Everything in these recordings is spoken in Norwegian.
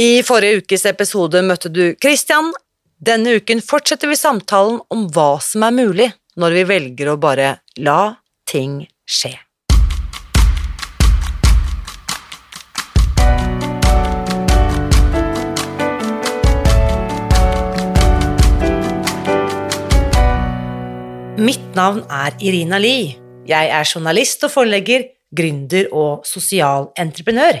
I forrige ukes episode møtte du Christian. Denne uken fortsetter vi samtalen om hva som er mulig når vi velger å bare la ting skje. Mitt navn er Irina Lie. Jeg er journalist og forlegger, gründer og sosial entreprenør.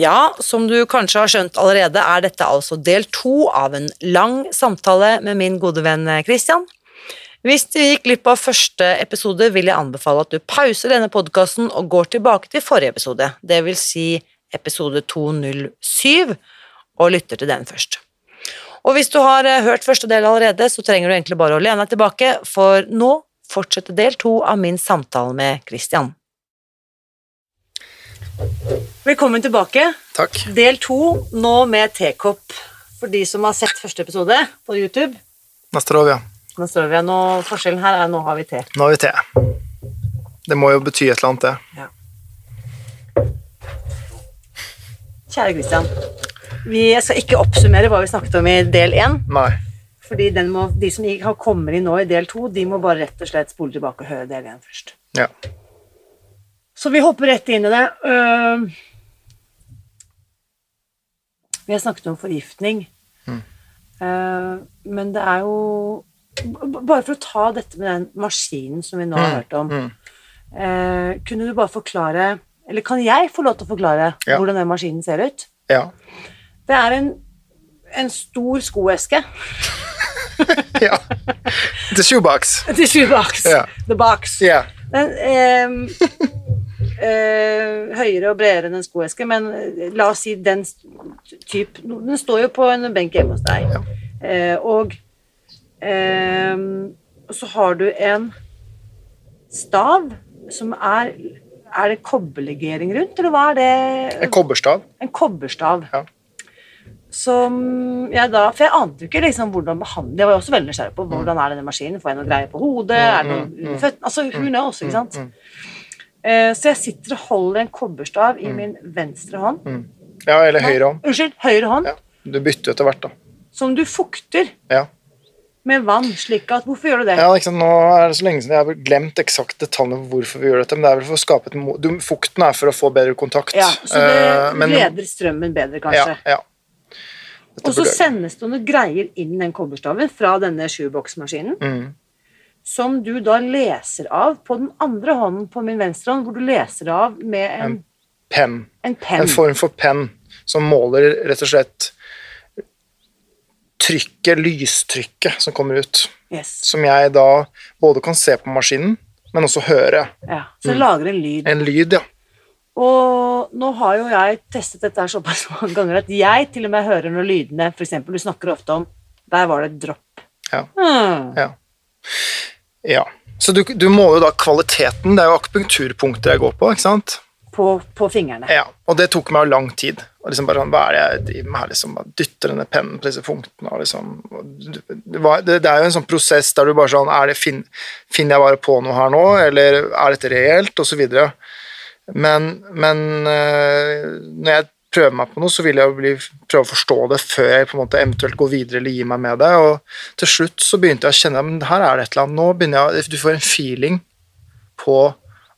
Ja, som du kanskje har skjønt allerede, er dette altså del to av en lang samtale med min gode venn Christian. Hvis du gikk glipp av første episode, vil jeg anbefale at du pauser denne podkasten og går tilbake til forrige episode, det vil si episode 207, og lytter til den først. Og hvis du har hørt første del allerede, så trenger du egentlig bare å lene deg tilbake, for nå fortsetter del to av min samtale med Christian. Velkommen tilbake. Takk. Del to, nå med tekopp. For de som har sett første episode på YouTube. Nastrovia. Vi nå, Forskjellen her er nå har vi te. Nå har vi te. Det må jo bety et eller annet, det. Ja. Kjære Christian. Vi skal ikke oppsummere hva vi snakket om i del én. Fordi må, de som har kommer inn nå i del to, de må bare rett og slett spole tilbake og høre del én først. Ja. Så vi hopper rett inn i det. Uh, vi har snakket om forgiftning. Mm. Uh, men det er jo Bare for å ta dette med den maskinen som vi nå har hørt om. Mm. uh, kunne du bare forklare Eller kan jeg få lov til å forklare Ja. hvordan den maskinen ser ut? Ja. Det er en, en stor skoeske. ja. The shoebox. The shoebox. Yeah. The box. Yeah. Den, eh, høyere og bredere enn en skoeske, men eh, la oss si den type Den står jo på en benk hjemme hos deg, Ja. Eh, og så har du en stav som er Er det kobberlegering rundt, eller hva er det? En kobberstav. En kobberstav. Ja. Som jeg da For jeg ante jo ikke liksom hvordan behandle Jeg var jo også veldig nysgjerrig på hvordan er denne maskinen. Får jeg noe greie på hodet? Er det noe under føttene? Altså, hun er også, ikke sant? Eh, Så jeg sitter og holder en kobberstav i min venstre hånd. Ja, eller høyre hånd. Unnskyld, høyre hånd. Ja. Du bytter etter hvert, da. Som du fukter Ja. med vann, slik at Hvorfor gjør du det? ja liksom, nå er det så lenge siden jeg har glemt eksakt detaljene på hvorfor vi gjør dette, men det er vel for å skape et du, Fukten er for å få bedre kontakt. Ja, så det uh, men- leder strømmen bedre, kanskje. Ja, ja. Dette Og så sendes det noen greier inn den kobberstaven fra denne shoebox-maskinen. Mm. Som du da leser av på den andre hånden på min venstre hånd, hvor du leser av med en, En penn. en pen. En form for penn som måler rett og slett trykket, lystrykket som kommer ut. Yes. Som jeg da både kan se på maskinen, men også høre. Ja, så det lager en lyd. En lyd, ja. Og nå har jo jeg testet dette her såpass mange ganger at jeg til og med hører når lydene eksempel, du snakker ofte om Der var det et dropp. Ja. Hmm. Ja. Ja. Så du, du måler jo da kvaliteten. Det er jo akupunkturpunkter jeg går på, ikke sant? På, på fingrene. Ja, og det tok meg jo lang tid. Og liksom bare sånn, Hva er det jeg driver med her? liksom, bare Dytter denne pennen på disse punktene. og liksom, og det, det, det er jo en sånn prosess der du bare sånn er det fin, Finner jeg bare på noe her nå, eller er dette reelt, og så videre. Men, men øh, når jeg prøver meg på noe, så vil jeg bli, prøve å forstå det før jeg på en måte eventuelt går videre eller gir meg med det. Og til slutt så begynte jeg å kjenne at her er det et eller annet. Nå begynner jeg, Du får en feeling på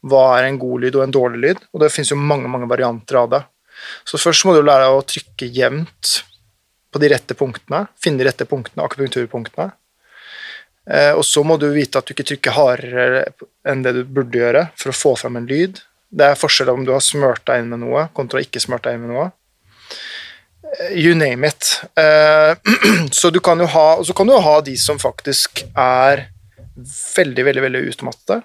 hva er en god lyd og en dårlig lyd, og det finnes jo mange mange varianter av det. Så først må du lære deg å trykke jevnt på de rette punktene, finne de rette punktene, akupunkturpunktene. Eh, og så må du vite at du ikke trykker hardere enn det du burde gjøre for å få fram en lyd. Det er forskjell om du har smurt deg inn med noe kontra ikke smurt deg inn med noe. You name it. Eh, så du kan jo ha, kan du ha de som faktisk er veldig, veldig, veldig utmatte,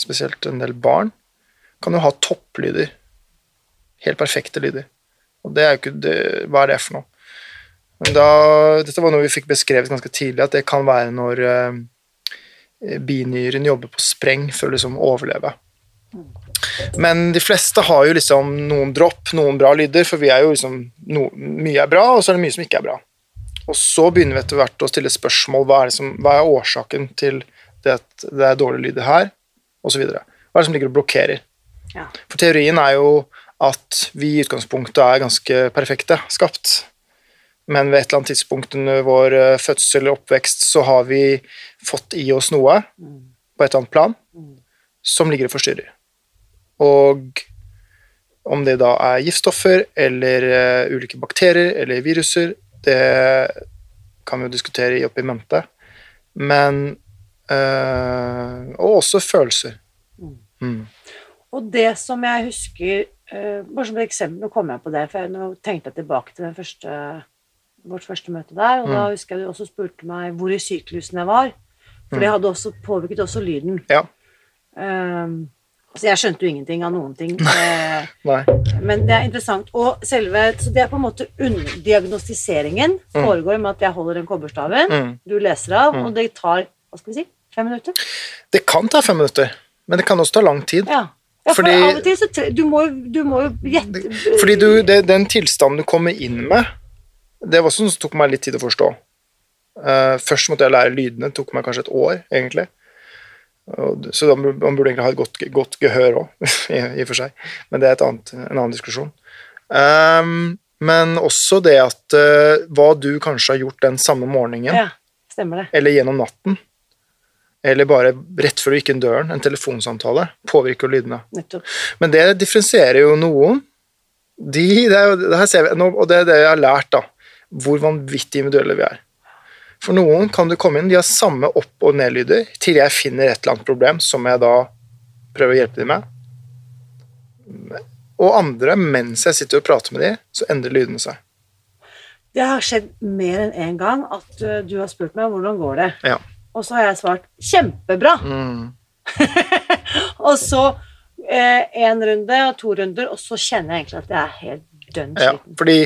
spesielt en del barn, kan jo ha topplyder. Helt perfekte lyder. Og det er jo ikke det, Hva er det for noe? Da, dette var noe vi fikk beskrevet ganske tidlig, at det kan være når eh, binyren jobber på spreng for å liksom overleve. Men de fleste har jo liksom noen dropp, noen bra lyder, for vi er jo liksom no, Mye er bra, og så er det mye som ikke er bra. Og så begynner vi etter hvert å stille spørsmål hva er, det som, hva er årsaken til det at det er dårlige lyder her, osv. Hva er det som ligger og blokkerer? Ja. For teorien er jo at vi i utgangspunktet er ganske perfekte skapt. Men ved et eller annet tidspunkt under vår eh, fødsel eller oppvekst så har vi fått i oss noe på et eller annet plan som ligger og forstyrrer. Og om det da er giftstoffer eller uh, ulike bakterier eller viruser, det kan vi jo diskutere i oppi mente. Men uh, Og også følelser. Mm. Og det som jeg husker uh, Bare som et eksempel, nå kom jeg på det, for jeg, nå tenkte jeg tilbake til første, vårt første møte der, og da husker jeg du også spurte meg hvor i syklusen jeg var. For det hadde også påvirket også lyden. Ja. Um, altså jeg skjønte jo ingenting av noen ting. eh. Men det er interessant. Og selve, så det er på en måte underdiagnostiseringen foregår med at jeg holder den kobberstaven, Mm. du leser av, og det tar hva skal vi si, fem minutter. Det kan ta fem minutter, men det kan også ta lang tid. Ja. ja for Fordi- av og til så du, må, du må jo gjette Fordi du, det, den tilstanden du kommer inn med, det var også noe som tok meg litt tid å forstå. Uh, først måtte jeg lære lydene, det tok meg kanskje et år, egentlig. Så man burde egentlig ha et godt, godt gehør òg, i, og for seg. Men det er et annet, en annen diskusjon. Um, men også det at uh, hva du kanskje har gjort den samme morgenen, Ja, eller gjennom natten, eller bare rett før du gikk inn døren, en telefonsamtale, påvirker lydene. Nettopp. Men det differensierer jo noen. De, det, er det her ser vi, og det er det jeg har lært, da. Hvor vanvittig individuelle vi er. For noen kan du komme inn, de har samme opp- og nedlyder, til jeg finner et eller annet problem som jeg da prøver å hjelpe dem med. Og andre, mens jeg sitter og prater med dem, så endrer lydene seg. Det har skjedd mer enn én gang at uh, du har spurt meg hvordan går det Ja. Og så har jeg svart 'kjempebra'. Mm. og så en runde og to runder, og så kjenner jeg egentlig at jeg er helt dønn Ja, fordi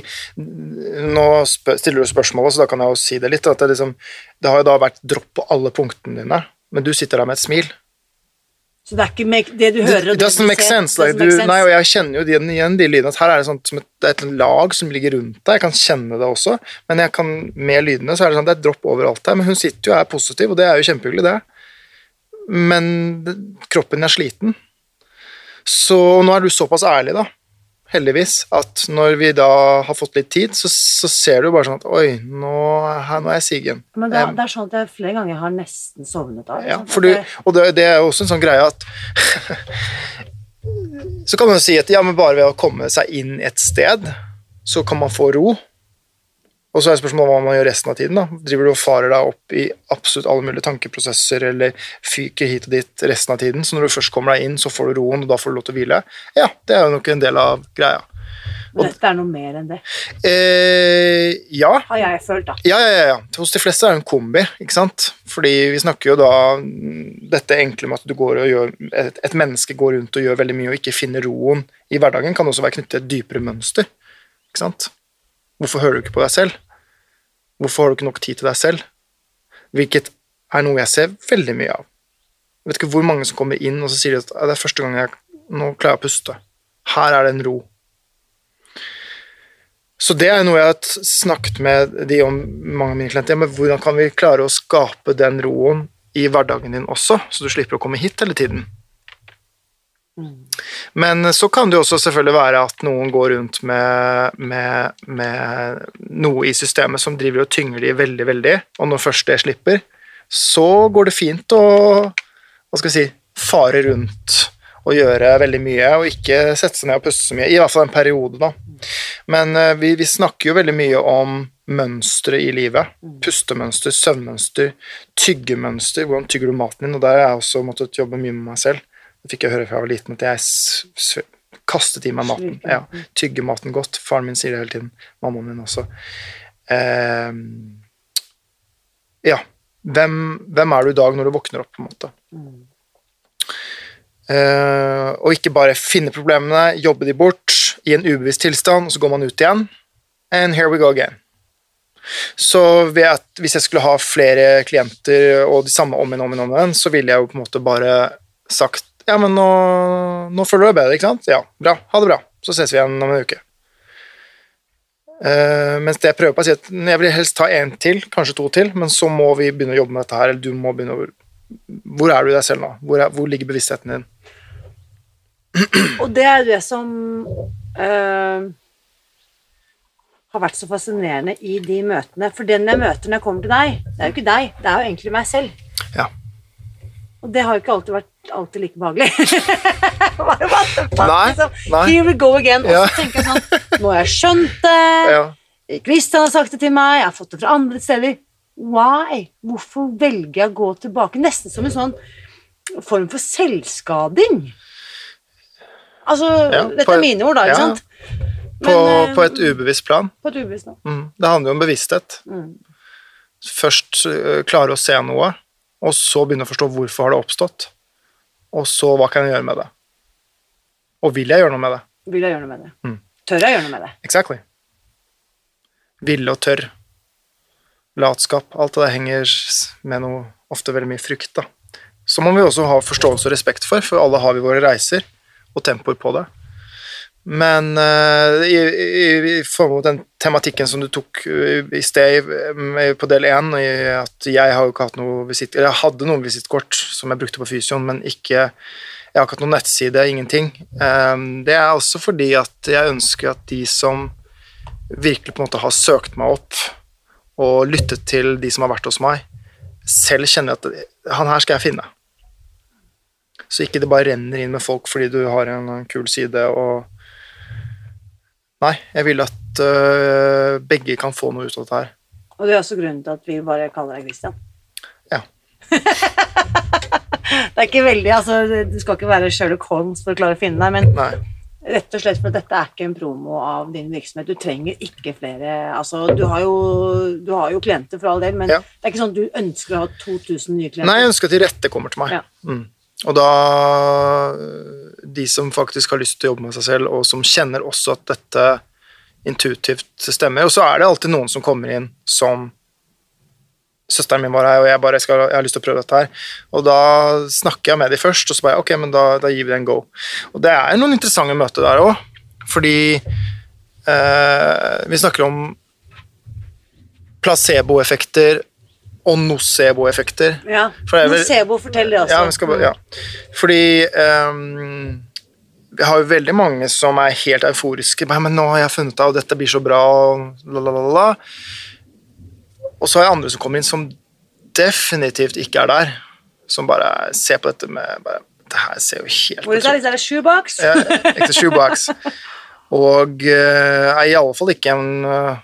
nå stiller du spørsmålet, så da kan jeg jo si det litt. At det, liksom, det har jo da vært dropp på alle punktene dine, men du sitter der med et smil. Så det er ikke make, det du hører og det, det du ser, sense. Like, du, nei, og jeg kjenner jo igjen, igjen de lydene. At her er det, sånt, som et, det er et lag som ligger rundt deg. Jeg kan kjenne det også. Men jeg kan, med lydene så er det sånn, det er dropp overalt her. Men hun sitter jo og er positiv, og det er jo kjempehyggelig, det. Men det, kroppen er sliten. Så nå er du såpass ærlig, da. Heldigvis. At når vi da har fått litt tid, så, så ser du bare sånn at Oi, nå, her, nå er jeg sigen. Men det, det er sånn at jeg flere ganger har nesten sovnet av. ja, for du, og det, det er jo også en sånn greie at Så kan man jo si at ja, men bare ved å komme seg inn et sted, så kan man få ro. Og så er spørsmålet hva man gjør resten av tiden. da. Driver du og farer deg opp i absolutt alle mulige tankeprosesser eller fyker hit og dit resten av tiden, så når du først kommer deg inn, så får du roen, og da får du lov til å hvile? Ja, det er jo nok en del av greia. Men dette er noe mer enn det, Eh, ja, har jeg følt, da. ja, ja, ja. Hos de fleste er det en kombi, ikke sant? Fordi vi snakker jo da mm, dette enkle med at du går og gjør, et, et menneske går rundt og gjør veldig mye og ikke finner roen i hverdagen, kan også være knyttet til et dypere mønster. Ikke sant? Hvorfor hører du ikke på deg selv? Hvorfor har du ikke nok tid til deg selv? Hvilket er noe jeg ser veldig mye av. Jeg vet ikke hvor mange som kommer inn og så sier de at «Ja, det er første gang jeg nå klarer jeg å puste. Her er det en ro. Så det er noe jeg har snakket med de om mange av mine klienter. Men hvordan kan vi klare å skape den roen i hverdagen din også, så du slipper å komme hit hele tiden? Men så kan det jo også selvfølgelig være at noen går rundt med, med, med noe i systemet som driver og tynger de veldig, veldig, og når først det slipper, så går det fint å hva skal vi si, fare rundt og gjøre veldig mye, og ikke sette seg ned og puste så mye, i hvert fall en periode, da. Men eh, vi, vi snakker jo veldig mye om mønstre i livet. Pustemønster, søvnmønster, tyggemønster. Hvordan tygger du maten din? Og der har jeg også måttet jobbe mye med meg selv. Fikk jeg høre fra jeg var liten, at jeg kastet i meg maten. Ja, Tygge maten godt. Faren min sier det hele tiden. Mammaen min også. Eh, ja. Hvem, hvem er du i dag når du våkner opp, på en måte? Uh, og ikke bare finne problemene, jobbe de bort i en ubevisst tilstand, og så går man ut igjen. And here we go again. Så hvis jeg skulle ha flere klienter og de samme om igjen, om igjen, om igjen, så ville jeg jo på en måte bare sagt ja, men nå, nå føler du deg bedre, ikke sant? Ja, bra. Ha det bra. Så ses vi igjen om en uke. Uh, mens det jeg prøver på å si at jeg vil helst ta en til, kanskje to til, men så må vi begynne å jobbe med dette her, eller du må begynne å Hvor er du i deg selv nå? Hvor, er, hvor ligger bevisstheten din? Og det er det som uh, har vært så fascinerende i de møtene. For den jeg møter når jeg kommer til deg, det er jo ikke deg, det er jo egentlig meg selv. Ja. Og det har jo ikke alltid vært alltid like behagelig. Nei, liksom. nei. Here we go again. Og så Ja. tenker jeg sånn Nå har jeg skjønt det. Ja. Christian har sagt det til meg, jeg har fått det fra andre steder. Why? Hvorfor velger jeg å gå tilbake? Nesten som en sånn form for selvskading. Altså, Ja, dette er mine ord, da, ikke sant? På, Men, eh, på et ubevisst plan. På et ubevisst plan. Mm. Det handler jo om bevissthet. Mm. Først øh, klare å se noe, og så begynne å forstå hvorfor har det oppstått. Og så hva kan jeg gjøre med det? Og vil jeg gjøre noe med det? Vil jeg gjøre noe med det? Mm. Tør jeg gjøre noe med det? Exactly. Ville og tørr. Latskap. Alt det der henger med noe ofte veldig mye frykt, da. Så må vi også ha forståelse og respekt for, for alle har vi våre reiser og tempoer på det. Men uh, i, i, i forhold til den tematikken som du tok eh, i sted eh, på del én, at jeg har jo ikke hatt noe visitt, eller jeg hadde noen visittkort som jeg brukte på Fysion, men ikke jeg har ikke hatt noen nettside, ingenting. Um, Det er også fordi at jeg ønsker at de som virkelig på en måte har søkt meg opp og lyttet til de som har vært hos meg, selv kjenner at han her skal jeg finne. Så ikke det bare renner inn med folk fordi du har en kul side og Nei, jeg vil at uh, begge kan få noe ut av dette her. Og det er også grunnen til at vi bare kaller deg Christian. Ja. det er ikke veldig, altså, Du skal ikke være Sherlock Holmes for å klare å finne deg, men Nei. rett og slett for dette er ikke en promo av din virksomhet. Du trenger ikke flere altså, du, har jo, du har jo klienter for all del, men Ja. det er ikke sånn at du ønsker å ha 2000 nye klienter. Nei, jeg ønsker at de rette kommer til meg. Ja. Mm. Og da De som faktisk har lyst til å jobbe med seg selv, og som kjenner også at dette intuitivt stemmer. Og så er det alltid noen som kommer inn som Søsteren min var her, og jeg bare skal, jeg har lyst til å prøve dette her. Og da snakker jeg med dem først, og så bare ok, men da, da gir vi det en go. Og det er noen interessante møter der òg, fordi eh, vi snakker om placeboeffekter og nocebo-effekter. Ja. For vel- Nocebo, fortell det altså. Ja, skal, ja. Fordi um, vi har jo veldig mange som er helt euforiske. Men nå har jeg funnet av, og dette blir så bra, og la, la, la, la. Og så har jeg andre som kommer inn som definitivt ikke er der. Som bare ser på dette med bare, Det her ser jo helt Hvor er det? Er shoebox? ja, ekte shoebox. Og uh, er i alle fall ikke en, uh,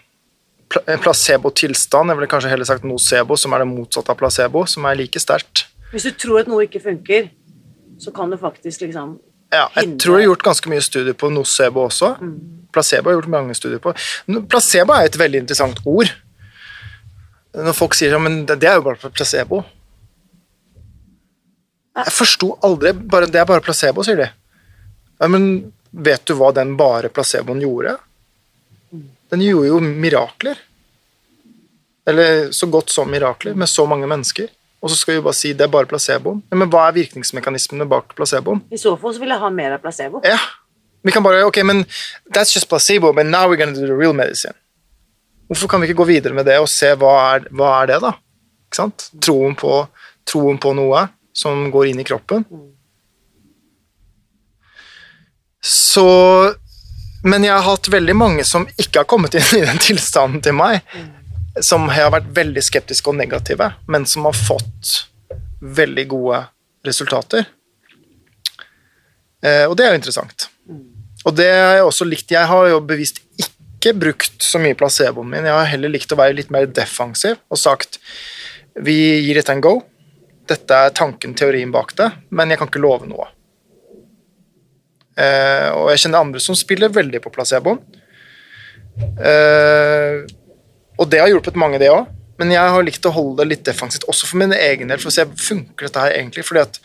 placebo-tilstand. Jeg ville kanskje heller sagt nocebo, som er det motsatte av placebo, som er like sterkt. Hvis du tror at noe ikke funker, så kan du faktisk liksom Ja, jeg tror det er gjort ganske mye studier på nocebo også. Placebo har gjort mange studier på. Placebo er et veldig interessant ord. Når folk sier sånn, men det det er jo bare placebo. Jeg forsto aldri bare, Det er bare placebo, sier de. Ja, men vet du hva den bare placeboen gjorde? Den gjorde jo mirakler. Eller så godt som mirakler, med så mange mennesker. Og så skal vi bare si det er bare placeboen. Men hva er virkningsmekanismene bak placeboen? I så fall så vil jeg ha mer av placebo. Ja. Vi kan bare Ok, men that's just placebo, but now we're gonna do the real medicine. Hvorfor kan vi ikke gå videre med det og se hva er, hva er det, da? Ikke sant? Troen på, troen på noe som går inn i kroppen. Så Men jeg har hatt veldig mange som ikke har kommet inn i den tilstanden til meg, som har vært veldig skeptiske og negative, men som har fått veldig gode resultater. Eh, og det er jo interessant. Og det har jeg også likt. Jeg har jo bevisst ikke brukt så mye placeboen min. Jeg har heller likt å være litt mer defensiv og sagt vi gir dette en go. Dette er tanken, teorien bak det, men jeg kan ikke love noe. Eh, og jeg kjenner andre som spiller veldig på placeboen. Eh, og det har hjulpet mange, det òg. Men jeg har likt å holde det litt defensivt, også for min egen del, for å se funker dette her egentlig. fordi at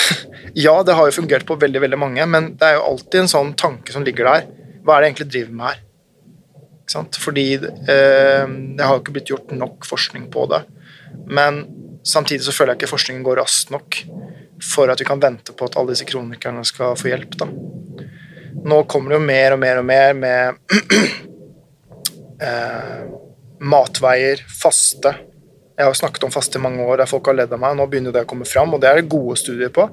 Ja, det har jo fungert på veldig veldig mange, men det er jo alltid en sånn tanke som ligger der. Hva er det jeg egentlig driver med her? Ikke sant? Fordi eh, det har jo ikke blitt gjort nok forskning på det. Men samtidig så føler jeg ikke forskningen går raskt nok for at vi kan vente på at alle disse kronikerne skal få hjelp. da. Nå kommer det jo mer og mer og mer med eh, matveier, faste. Jeg har jo snakket om faste i mange år der folk har ledd av meg. Nå begynner det å komme fram, og det er det gode studier på.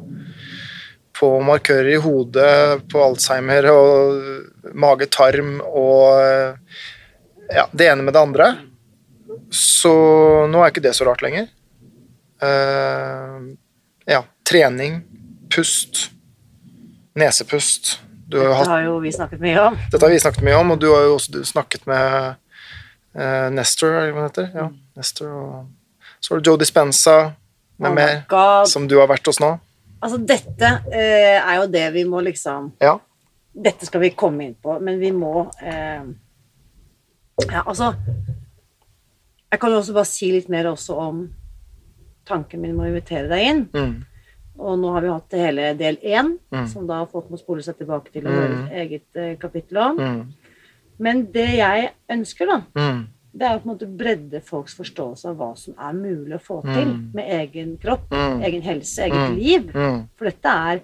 På markører i hodet, på Alzheimer og mage-tarm og ja, det ene med det andre. Så nå er ikke det så rart lenger. Uh, trening, pust, nesepust. Dette har, har jo vi snakket mye om. Dette har vi snakket mye om, og du har jo også snakket med uh, Nestor, hva det heter. Ja, mm. Nestor og Så har du Joe Dispenza med oh mer, som du har vært hos nå. Altså, dette uh, er jo det vi må liksom ja. Dette skal vi komme inn på, men vi må uh, Ja, altså Jeg kan jo også bare si litt mer også om tanken min med å invitere deg inn. Mm. Og nå har vi hatt hele del én, mm. som da folk må spole seg tilbake til og høre mm. et eget eh, kapittel om. Mm. Men det jeg ønsker, da, mm. det er å på en måte bredde folks forståelse av hva som er mulig å få til mm. med egen kropp, egen helse, eget liv. For dette er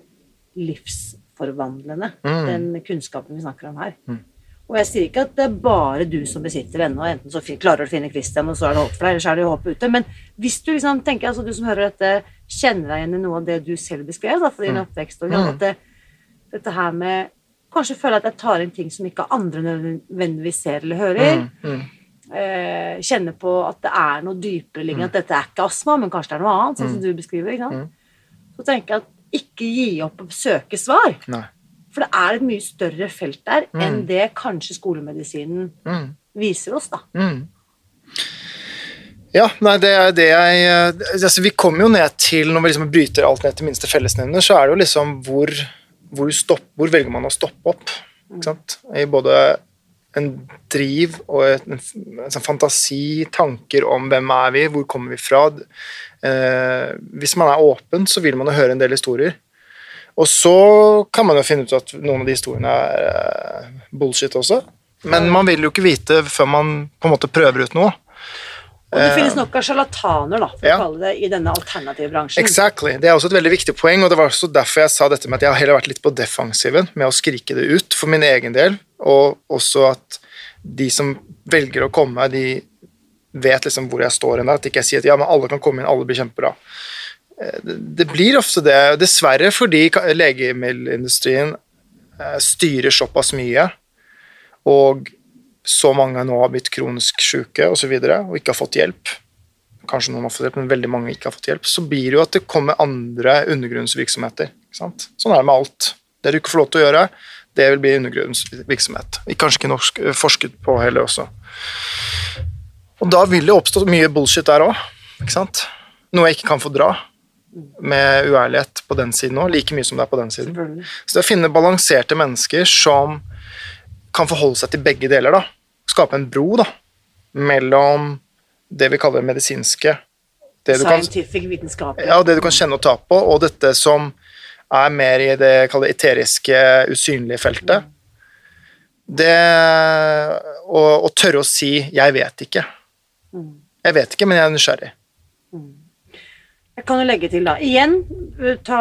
livsforvandlende, den kunnskapen vi snakker om her. Og jeg sier ikke at det er bare du som besitter ennå, enten så klarer du å finne Christian, og så er det håp for deg, eller så er det håp ute. Men hvis du liksom tenker, altså du som hører dette, kjenner deg igjen i noe av det du selv beskrev da, for din mm. oppvekst, og at det, dette her med Kanskje føle at jeg tar inn ting som ikke andre nødvendigvis ser eller hører. Mm, mm. Eh, kjenne på at det er noe dypere liggende, mm. at dette er ikke astma, men kanskje det er noe annet, sånn som mm. du beskriver. ikke sant? Mm. Så tenker jeg at ikke gi opp å søke svar. Nei. For det er et mye større felt der mm. enn det kanskje skolemedisinen mm. viser oss, da. Mm. Ja, nei, det er det jeg eh, altså, Vi kommer jo ned til, når vi liksom bryter alt ned til minste fellesnevner, så er det jo liksom hvor, hvor, stopp, hvor velger man å stoppe opp? Ikke sant? I både en driv og en, en, sånn fantasi, tanker om hvem er vi, hvor kommer vi fra. Eh, hvis man er åpen, så vil man jo høre en del historier. Og så kan man jo finne ut at noen av de historiene er uh, bullshit også. Men man vil jo ikke vite før man på en måte prøver ut noe. Og det finnes nok av sjarlataner, da, for ja. å kalle det, i denne alternative bransjen. Exactly. Det er også et veldig viktig poeng, og det var også derfor jeg sa dette med at jeg har heller vært litt på defensiven med å skrike det ut for min egen del, og også at de som velger å komme, de vet liksom hvor jeg står hen. At ikke jeg sier at ja, men alle kan komme inn, alle blir kjempebra. Det blir ofte det, dessverre fordi legemiddelindustrien eh, styrer såpass mye, og så mange nå har blitt kronisk syke osv. Og, så videre, og ikke har fått hjelp. Kanskje noen har fått hjelp, men veldig mange ikke har fått hjelp. Så blir det jo at det kommer andre undergrunnsvirksomheter. Sånn er det med alt. Det du ikke får lov til å gjøre, det vil bli undergrunnsvirksomhet. Kanskje ikke norsk, eh, forsket på heller også. Og da vil det oppstå mye bullshit der òg. Noe jeg ikke kan få dra med uærlighet på den siden òg, like mye som det er på den siden. Så det å finne balanserte mennesker som kan forholde seg til begge deler, da. Skape en bro da, mellom det vi kaller medisinske det Scientific, vitenskapelig. Ja, det du kan kjenne og ta på, og dette som er mer i det kaller eteriske, usynlige feltet. Det å, å, tørre å si 'jeg vet ikke'. Mm. Jeg vet ikke, men jeg er nysgjerrig. Jeg kan jo legge til, da. Igjen, ta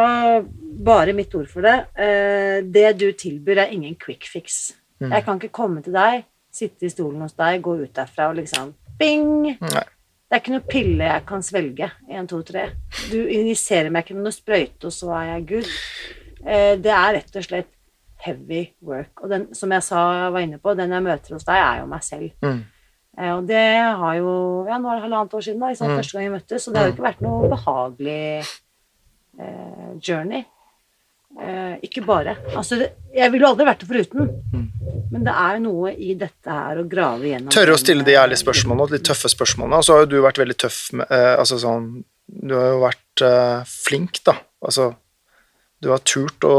bare mitt ord for det. Eh, det du tilbyr, er ingen quick fix. Mm. Jeg kan ikke komme til deg, sitte i stolen hos deg, gå ut derfra og liksom Bing! Nei. Det er ikke noe pille jeg kan svelge. Én, to, tre. Du injiserer meg ikke med noe sprøyte, og så er jeg good. Eh, det er rett og slett heavy work. Og den, som jeg sa, var inne på, den jeg møter hos deg, er jo meg selv. Mm. Eh, og det har jo Ja, nå er det halvannet år siden, da, liksom, mm. første gang vi møttes, så det har jo ikke vært noe behagelig eh, journey. Eh, ikke bare. Altså, det, jeg ville aldri vært det foruten. Mm. Men det er jo noe i dette her å grave gjennom Tørre å stille de eh, ærlige spørsmålene, de tøffe spørsmålene. Og så har jo du vært veldig tøff med eh, Altså sånn Du har jo vært eh, flink, da. Altså Du har turt å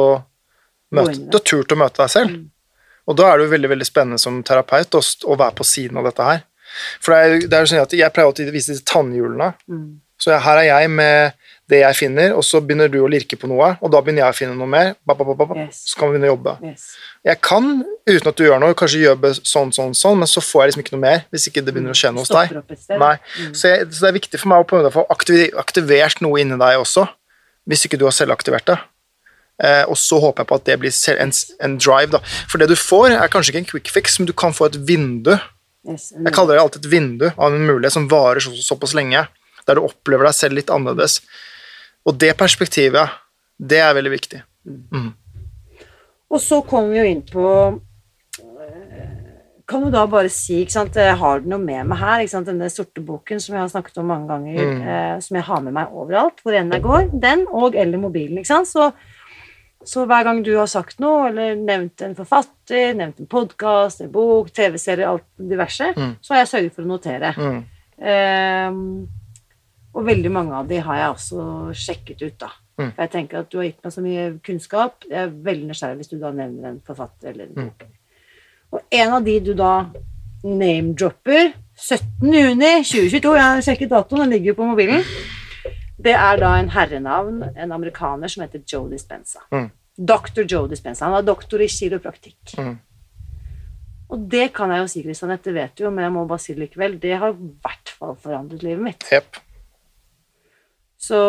møte, du har turt å møte deg selv. Mm. Og da er det jo veldig veldig spennende som terapeut å, å være på siden av dette her. For det er, det er jo sånn at jeg pleier alltid å vise disse tannhjulene. Mm. Så her er jeg med det jeg finner, og så begynner du å lirke på noe, og da begynner jeg å finne noe mer. Ba, ba, ba, ba, ba. Yes. Så kan vi begynne å jobbe. Yes. Jeg kan, uten at du gjør noe, kanskje jobbe sånn, sånn, sånn, men så får jeg liksom ikke noe mer hvis ikke det begynner å skje noe hos deg. Mm. Så, jeg, så det er viktig for meg å få aktivert noe inni deg også, hvis ikke du har selvaktivert det. Eh, og så håper jeg på at det blir en, en drive, da. For det du får, er kanskje ikke en quick fix, men du kan få et vindu. Jeg kaller det alltid et vindu av en mulighet som varer så, såpass lenge, der du opplever deg selv litt annerledes. Og det perspektivet, det er veldig viktig. Og så kommer vi jo inn på eh, Kan du da bare si ikke sant, Jeg har du noe med meg her, ikke sant, denne sorte boken som jeg har snakket om mange ganger, Mm. eh, som jeg har med meg overalt, hvor enn jeg går. Den og eller mobilen. ikke sant, så så hver gang du har sagt noe, eller nevnt en forfatter, nevnt en podkast, en bok, TV-serie, alt diverse, Mm. så har jeg sørget for å notere. Mm. Um, og veldig mange av de har jeg også sjekket ut, da. Mm. For jeg tenker at du har gitt meg så mye kunnskap. Jeg er veldig nysgjerrig hvis du da nevner en forfatter eller en Mm. bok. Og en av de du da name-dropper 17. juni 2022, jeg har sjekket datoen, den ligger jo på mobilen. Det er da en herrenavn, en amerikaner som heter Joe Dispenza. Mm. Dr. Joe Dispenza. Han er doktor i kiropraktikk. Mm. Og det kan jeg jo si, Kristian, dette vet du jo, men jeg må bare si det likevel. Det har i hvert fall forandret livet mitt. Yep. Så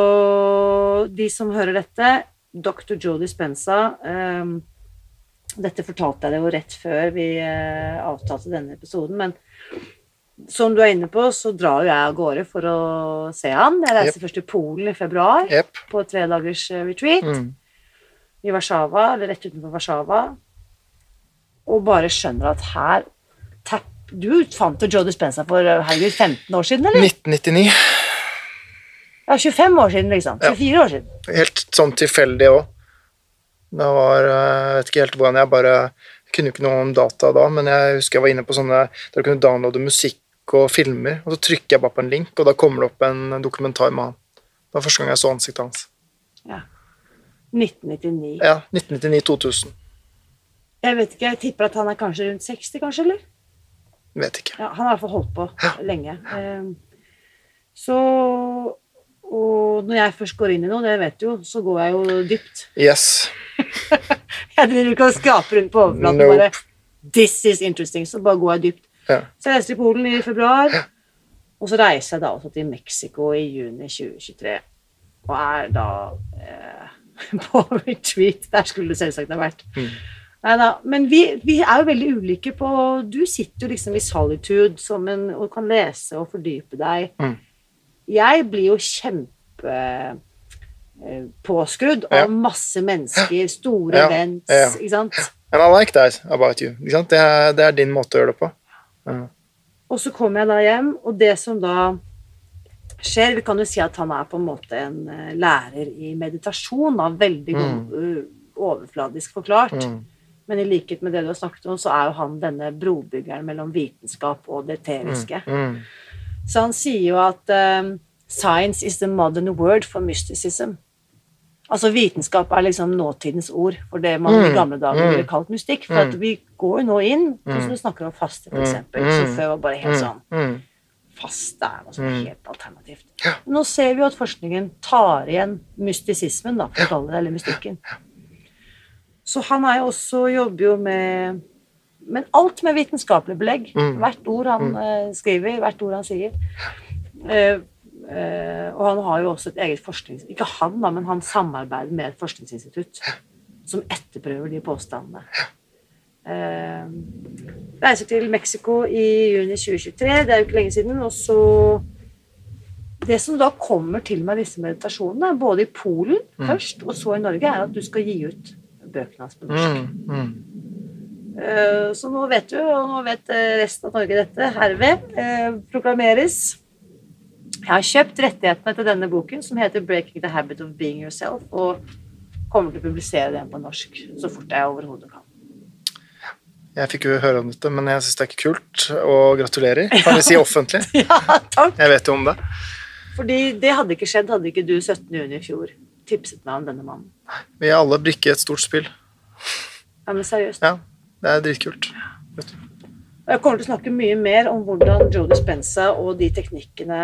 de som hører dette, dr. Joe Dispenza um, Dette fortalte jeg det jo rett før vi uh, avtalte denne episoden, men som du er inne på, så drar jo jeg av gårde for å se han. Jeg reiser først til Polen i februar yep. på et tredagers eh, retreat Mm. i Warszawa, eller rett utenfor Warszawa, og bare skjønner at her tapp, Du fant jo Joe Dispenza for eh, herregud, 15 år siden, eller? 1999. Ja, 25 år siden, liksom. Ja. 24 år siden. Helt sånn tilfeldig òg. Det var eh, Jeg vet ikke helt hvordan jeg bare jeg kunne jo ikke noe om data da, men jeg husker jeg var inne på sånne der du kunne downloade musikk og filmer, og så trykker jeg bare på en link, og da kommer det opp en dokumentar med han. Det var første gang jeg så ansiktet hans. Ja. 1999. Ja, 1999-2000. Jeg vet ikke, jeg tipper at han er kanskje rundt 60, kanskje, eller? Vet ikke. Ja, han har i hvert fall holdt på lenge. Ehm, Så Og når jeg først går inn i noe, det vet du jo, så går jeg jo dypt. Yes. Jeg driver ikke og skraper rundt på overflaten Nope. bare This is interesting. Så bare går jeg dypt. Ja. Så jeg reiser til Polen i februar, og så reiser jeg da også til Mexico i juni 2023. Og er da eh, på retreat. Der skulle det selvsagt ha vært. Mm. Neida, Men vi, vi er jo veldig ulike på Du sitter jo liksom i solitude som en, og kan lese og fordype deg. Mm. Jeg blir jo kjempe påskudd påskrudd Ja. av masse mennesker, store Ja, events, ja. ikke sant? And I like that about you. Det, er, det er din måte å gjøre det på. Og så kommer jeg da hjem, og det som da skjer Vi kan jo si at han er på en måte en eh, lærer i meditasjon, da, veldig god, uh, overfladisk forklart. Mm. Men i likhet med det du har snakket om, så er jo han denne brobyggeren mellom vitenskap og det eteriske. Mm. Så han sier jo at um, science is the modern word for mysticism. Altså vitenskap er liksom nåtidens ord for det man i Mm, gamle dager mm, ville kalt mystikk. For at vi går jo nå inn, sånn som du snakker om faste, Mm, mm, som før var bare helt sånn Mm. Faste er noe Mm. helt alternativt. Nå ser vi jo at forskningen tar igjen mystisismen, da, for å kalle det, eller mystikken. Så han er jo også jobber jo med Men alt med vitenskapelig belegg. Mm. Hvert ord han eh, skriver, hvert ord han sier. Uh, og han har jo også et eget forsknings... Ikke han, da, men han samarbeider med et forskningsinstitutt som etterprøver de påstandene. Eh, reiser til Mexico i juni 2023, det er jo ikke lenge siden. Og så Det som da kommer til meg, disse meditasjonene, både i Polen først og så i Norge, er at du skal gi ut bøkene hans på norsk. Mm. Mm. Uh, Så nå vet du, og nå vet eh, resten av Norge dette, herved uh, proklameres. Jeg har kjøpt rettighetene til denne boken, som heter 'Breaking the Habit of Being Yourself', og kommer til å publisere den på norsk så fort jeg overhodet kan. Jeg fikk jo høre om dette, men jeg syns det er ikke kult. Og gratulerer, kan vi si offentlig. ja, takk. Jeg vet jo om det. Fordi det hadde ikke skjedd hadde ikke du 17. juni i fjor tipset meg om denne mannen. Vi er alle brikker i et stort spill. Ja, men seriøst. Ja, det er dritkult. Vet du. Og Jeg kommer til å snakke mye mer om hvordan Joe Dispenza og de teknikkene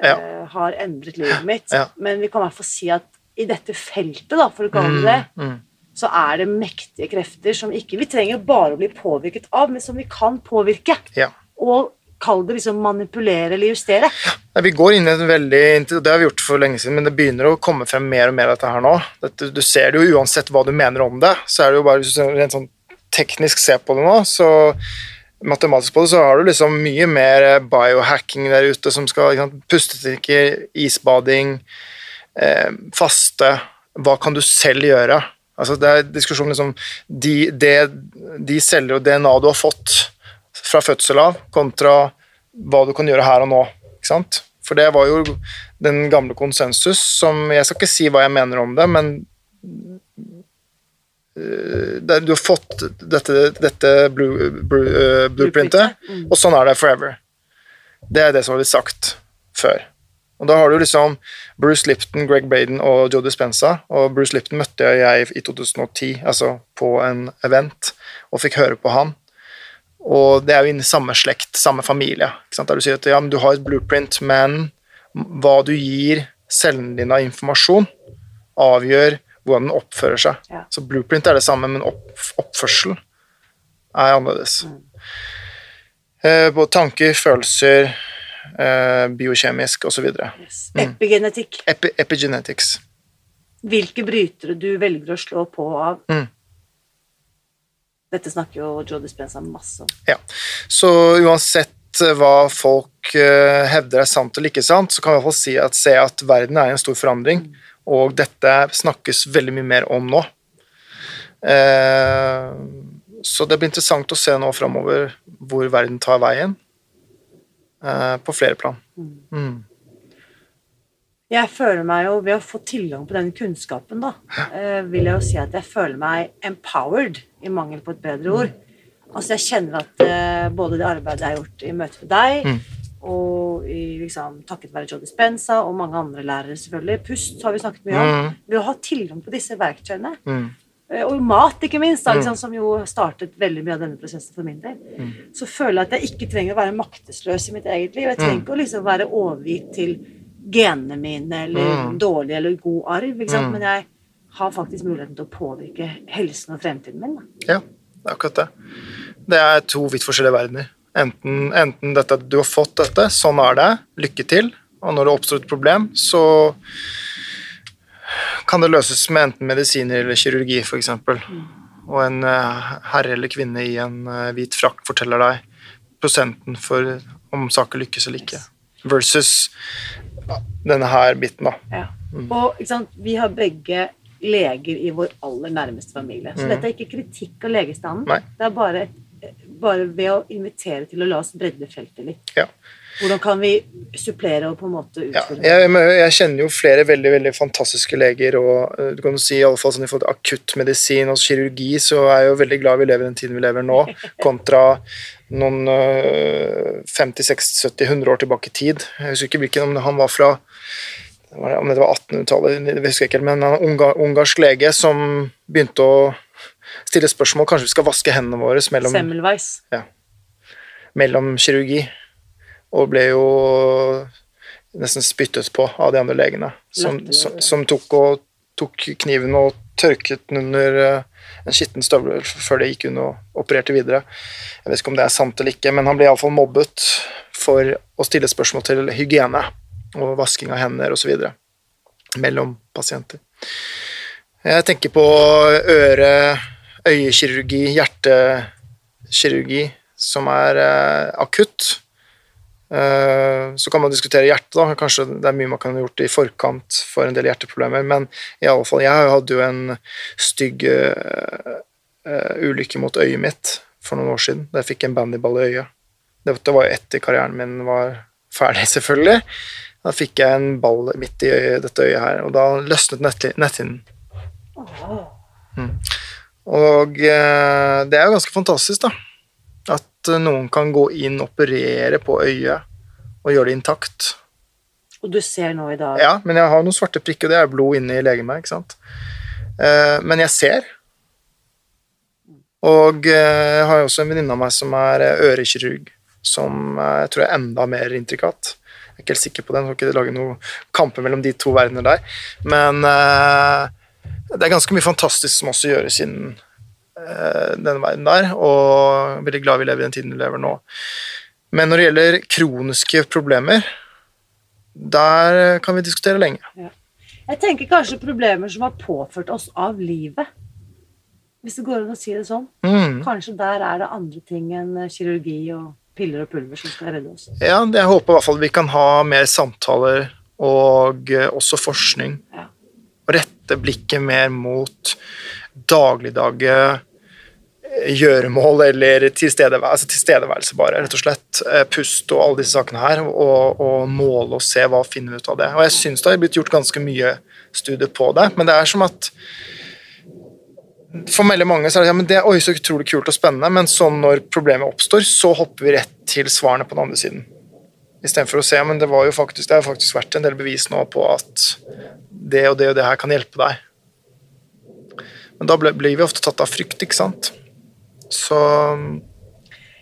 eh, Ja. har endret livet mitt, Ja. men vi kan i hvert fall si at i dette feltet, da, for å kalle det det, Mm. så er det mektige krefter som ikke vi trenger bare å bli påvirket av, men som vi kan påvirke. Ja. Og kall det liksom manipulere eller justere. Nei, Vi går inn i en veldig Det har vi gjort for lenge siden, men det begynner å komme frem mer og mer av dette her nå. Dette, du ser det jo uansett hva du mener om det, så er det jo bare hvis du rent sånn teknisk ser på det nå, så matematisk på det, så har du liksom mye mer biohacking der ute som skal liksom, Pustetrikker, isbading, eh, faste Hva kan du selv gjøre? Altså Det er diskusjon liksom de, de, de celler og DNA du har fått fra fødsel av, kontra hva du kan gjøre her og nå. Ikke sant? For det var jo den gamle konsensus som Jeg skal ikke si hva jeg mener om det, men det, du har fått dette, dette blue, blue, uh, blueprintet, Mm. og sånn er det forever. Det er det som har blitt sagt før. Og da har du liksom Bruce Lipton, Greg Braden og Joe Dispenza. Og Bruce Lipton møtte jeg i 2010, altså på en event, og fikk høre på han. Og det er jo inni samme slekt, samme familie. Der du sier at ja, men du har et blueprint, men hva du gir cellene dine av informasjon, avgjør hvordan den oppfører seg. Ja. Så blueprint er det samme, men opp, oppførsel er annerledes. Eh, både tanker, følelser, eh, biokjemisk osv. Yes. Epigenetikk. Epi, epigenetics. Hvilke brytere du velger å slå på av. Mm. Dette snakker jo Joe Dispenza masse om. Ja. Så uansett eh, hva folk eh, hevder er sant eller ikke sant, så kan vi i hvert fall si at, se at verden er i en stor forandring, og dette snakkes veldig mye mer om nå. Eh, så det blir interessant å se nå framover hvor verden tar veien, eh, på flere plan. Mm. Jeg føler meg jo, ved å få tilgang på den kunnskapen, da, eh, vil jeg jo si at jeg føler meg empowered, i mangel på et bedre ord. Altså, jeg kjenner at både det arbeidet jeg har gjort i møte med deg, Mm. Og i, liksom, takket være Joe Dispenza og mange andre lærere, selvfølgelig, pust har vi snakket mye om, Mm. ved å ha tilgang på disse verktøyene, Mm. eh, og mat, ikke minst, da, liksom, som jo startet veldig mye av denne prosessen for min del, Mm. så føler jeg at jeg ikke trenger å være maktesløs i mitt eget liv. Jeg trenger Mm. ikke å liksom være overgitt til genene mine eller Mm. dårlig eller god arv? Mm. men jeg har faktisk muligheten til å påvirke helsen og fremtiden min. Da. Ja, det er akkurat det. Det er to vidt forskjellige verdener. Enten, enten dette du har fått dette, sånn er det, lykke til, og når det oppstår et problem, så kan det løses med enten medisiner eller kirurgi, f.eks. Og en eh, herre eller kvinne i en eh, hvit frakk forteller deg prosenten for om saker lykkes eller ikke, versus denne her biten, da. Ja. Mm. Og sant? vi har begge leger i vår aller nærmeste familie. Så Mm. dette er ikke kritikk av legestanden. Nei. Det er bare, bare ved å invitere til å la oss bredde feltet litt. Ja. Hvordan kan vi supplere og på en måte Ja, utfordre? jeg, jeg kjenner jo flere veldig veldig fantastiske leger, og eh, du kan si i alle fall sånn i forhold til akuttmedisin og kirurgi, så er jeg jo veldig glad vi lever den tiden vi lever nå, kontra noen øh, 50-60-70-100 år tilbake i tid. Jeg husker ikke hvilken, om han var fra om det var 1800-tallet, det husker jeg ikke, men en ungarsk lege som begynte å stille spørsmål kanskje vi skal vaske hendene våre mellom Semmelweis. mellom kirurgi, og ble jo nesten spyttet på av de andre legene, som, som, som tok, og, tok kniven og tørket den under eh, en skitten støvel før det gikk hun og opererte videre. Jeg vet ikke om det er sant eller ikke, men han ble iallfall mobbet for å stille spørsmål til hygiene og vasking av hender osv. mellom pasienter. Jeg tenker på øre, øyekirurgi, hjertekirurgi, som er eh, akutt. Eh, så kan man diskutere hjertet, da. Kanskje det er mye man kan ha gjort i forkant for en del hjerteproblemer, men i alle fall, jeg hadde jo en stygg uh, uh, ulykke mot øyet mitt for noen år siden. Da jeg fikk en bandyball i øyet. Det, det var jo etter karrieren min var ferdig, selvfølgelig. Da fikk jeg en ball midt i øyet, dette øyet her, og da løsnet nett- netthinnen. Og eh, det er jo ganske fantastisk, da. At eh, noen kan gå inn, operere på øyet og gjøre det intakt. Og du ser nå i dag Ja, men jeg har noen svarte prikker, og det er blod inni legemet, ikke sant. Eh, men jeg ser. Og eh, jeg har jo også en venninne av meg som er eh, ørekirurg, som eh, jeg tror er enda mer intrikat. Jeg er ikke helt sikker på den, skal ikke lage noen kamper mellom de to verdener der. Men eh, det er ganske mye fantastisk som også gjøres innen uh, denne verden der, og veldig glad vi lever i den tiden vi lever nå. Men når det gjelder kroniske problemer, der kan vi diskutere lenge. Jeg tenker kanskje problemer som har påført oss av livet. Hvis det går an å si det sånn. Mm. Kanskje der er det andre ting enn kirurgi og piller og pulver som skal redde oss. Ja, jeg håper i hvert fall vi kan ha mer samtaler og eh, også forskning. Ja. Og rette blikket mer mot dagligdage gjøremål eller tilstedeværelse, altså tilstedeværelse bare, rett og slett. Eh, Pust og alle disse sakene her, og, og måle og se hva finner vi ut av det. Og jeg syns det har blitt gjort ganske mye studier på det, men det er som at for veldig mange så er det, ja, det er oi, så utrolig kult og spennende, men sånn når problemet oppstår, så hopper vi rett til svarene på den andre siden. Istedenfor å se men det, var jo faktisk, det har faktisk vært en del bevis nå på at det og det og det her kan hjelpe deg. Men da blir vi ofte tatt av frykt, ikke sant. Så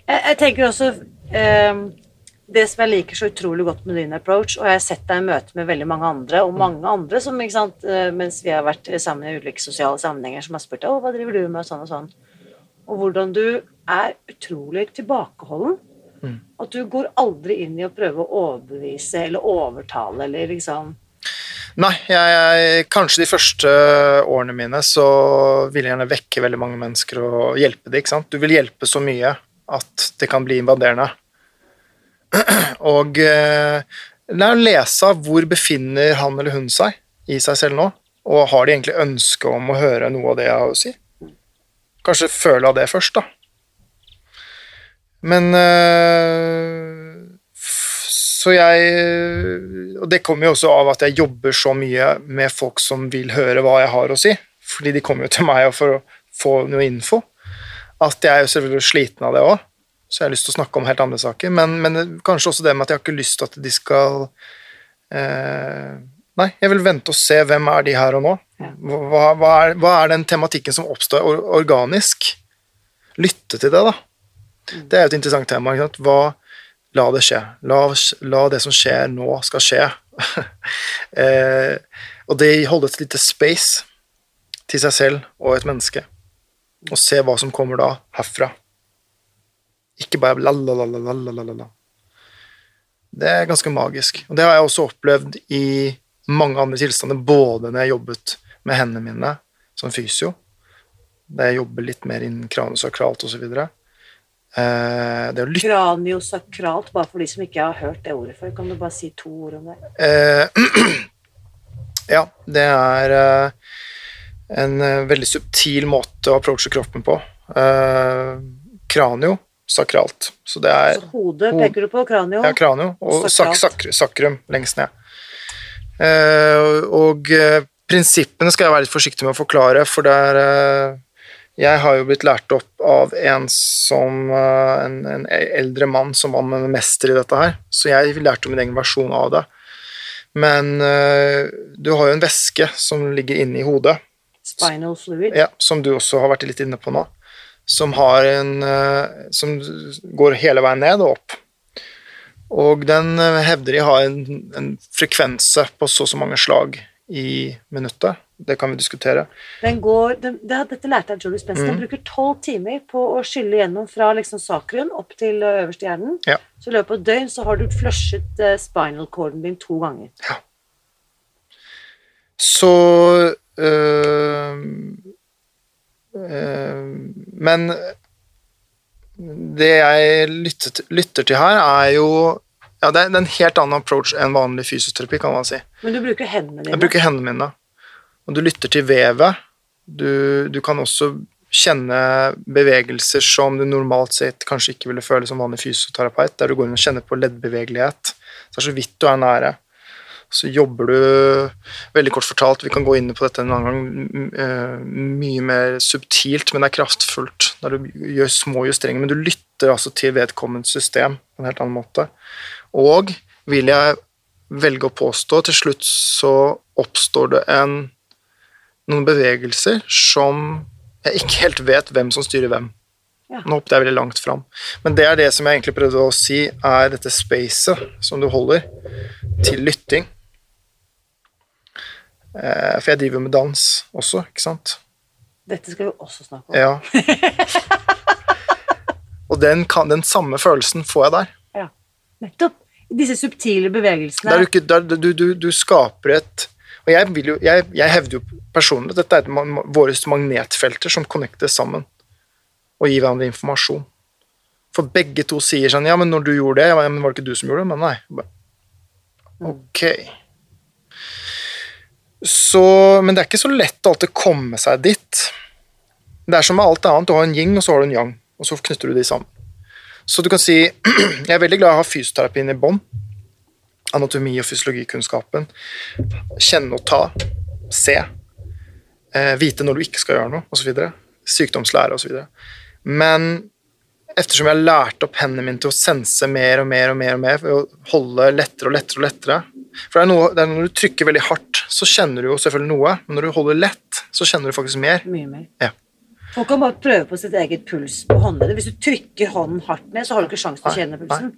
Jeg, jeg tenker også eh, Det som jeg liker så utrolig godt med din approach, og jeg har sett deg i møte med veldig mange andre, og mange andre som, ikke sant, eh, mens vi har vært sammen i ulike sosiale sammenhenger, som har spurt å, hva driver du med, og sånn og sånn. Og hvordan du er utrolig tilbakeholden. At du går aldri inn i å prøve å overbevise eller overtale eller liksom Nei, jeg, jeg, kanskje de første årene mine så ville jeg gjerne vekke veldig mange mennesker og hjelpe dem. ikke sant? Du vil hjelpe så mye at det kan bli invaderende. Og det er å lese hvor befinner han eller hun seg i seg selv nå, og har de egentlig ønske om å høre noe av det jeg har å si? Kanskje føle av det først, da. Men øh, Så jeg Og det kommer jo også av at jeg jobber så mye med folk som vil høre hva jeg har å si. Fordi de kommer jo til meg for å få noe info. At jeg er jo selvfølgelig sliten av det òg, så jeg har lyst til å snakke om helt andre saker. Men, men kanskje også det med at jeg har ikke lyst til at de skal eh, Nei, jeg vil vente og se hvem er de her og nå. Hva, hva, er, hva er den tematikken som oppstår organisk? Lytte til det, da. Det er et interessant tema. Hva, la det skje. La, la det som skjer nå, skal skje. eh, og det holde et lite space til seg selv og et menneske. Og se hva som kommer da herfra. Ikke bare la-la-la-la-la-la-la. Det er ganske magisk. Og det har jeg også opplevd i mange andre tilstander, både når jeg jobbet med hendene mine som fysio, da jeg jobber litt mer innen kraniosakralt osv. Eh, det å lytte Kraniosakralt, bare for de som ikke har hørt det ordet før. Kan du bare si to ord om det? Uh, ja, det er uh, en eh, veldig subtil måte å approache kroppen på. Eh, kranio, sakralt. Så det er altså, hodet Hod- peker du på, kranio. ja, kranio og sak, sakr, sakrum lengst ned. Eh, og eh, prinsippene skal jeg være litt forsiktig med å forklare, for det er eh, Jeg har jo blitt lært opp av en som eh, en, en eldre mann som var en mester i dette her, så jeg lærte min egen versjon av det. Men eh, du har jo en væske som ligger inni hodet, Spinal fluid. ja, som du også har vært litt inne på nå, som har en eh, Som går hele veien ned og opp. Og den hevder de har en, en frekvense på så og så mange slag i minuttet. Det kan vi diskutere. Den går, den, det, dette lærte jeg Jolie Spencer. Mm. Den bruker tolv timer på å skylle gjennom fra liksom sakrum opp til øverste hjernen. Ja. Så i løpet av et døgn så har du flushet eh, spinal corden din to ganger. Ja. Så øh, øh, Men det jeg lytter, lytter til her, er jo ja, Det er en helt annen approach enn vanlig fysioterapi, kan man si. Men du bruker hendene dine. Jeg bruker hendene mine. Og du lytter til vevet. Du, du kan også kjenne bevegelser som du normalt sett kanskje ikke ville føle som vanlig fysioterapeut, der du går inn og kjenner på leddbevegelighet. Så det er så vidt du er nære. Så jobber du Veldig kort fortalt, vi kan gå inn på dette en annen gang, eh, mye mer subtilt, men det er kraftfullt der du gjør små justeringer. Men du lytter altså til vedkommende system på en helt annen måte. Og vil jeg velge å påstå, til slutt så oppstår det en, noen bevegelser som jeg ikke helt vet hvem som styrer hvem. Ja. Nå hoppet jeg veldig langt fram. Men det er det som jeg egentlig prøvde å si, er dette spacet som du holder til lytting. Eh, For jeg driver med dans også, ikke sant? Dette skal vi også snakke om. Ja. Og den, kan, den samme følelsen får jeg der. Ja. Nettopp. Disse subtile bevegelsene. Der du, ikke, der du, du, du skaper et Og jeg, vil jo, jeg, jeg hevder jo personlig at dette er et, ma- ma- våre magnetfelter som connectes sammen og gir hverandre informasjon. For begge to sier sånn Ja, men når du gjorde det, ja, men var det ikke du som gjorde det? Men nei. Bare, Ok. Så Men det er ikke så lett å alltid komme seg dit. Det er som med alt annet. Du har en yin, og så har du en yang, og så knytter du de sammen. Så du kan si Jeg er veldig glad i å ha fysioterapien i bånn anatomi- og fysiologikunnskapen. Kjenne og ta, se. Eh, vite når du ikke skal gjøre noe, osv. Sykdomslære osv. Men ettersom jeg har lært opp hendene mine til å sense mer og mer og mer, og mer ved å holde lettere og lettere og lettere For det er, noe, det er når du trykker veldig hardt, så kjenner du jo selvfølgelig noe, men når du holder lett, så kjenner du faktisk mer. Mye mer. Ja. Folk kan bare prøve på sitt eget puls på håndleddet. Hvis du trykker hånden hardt ned, så har du ikke sjanse til å kjenne pulsen.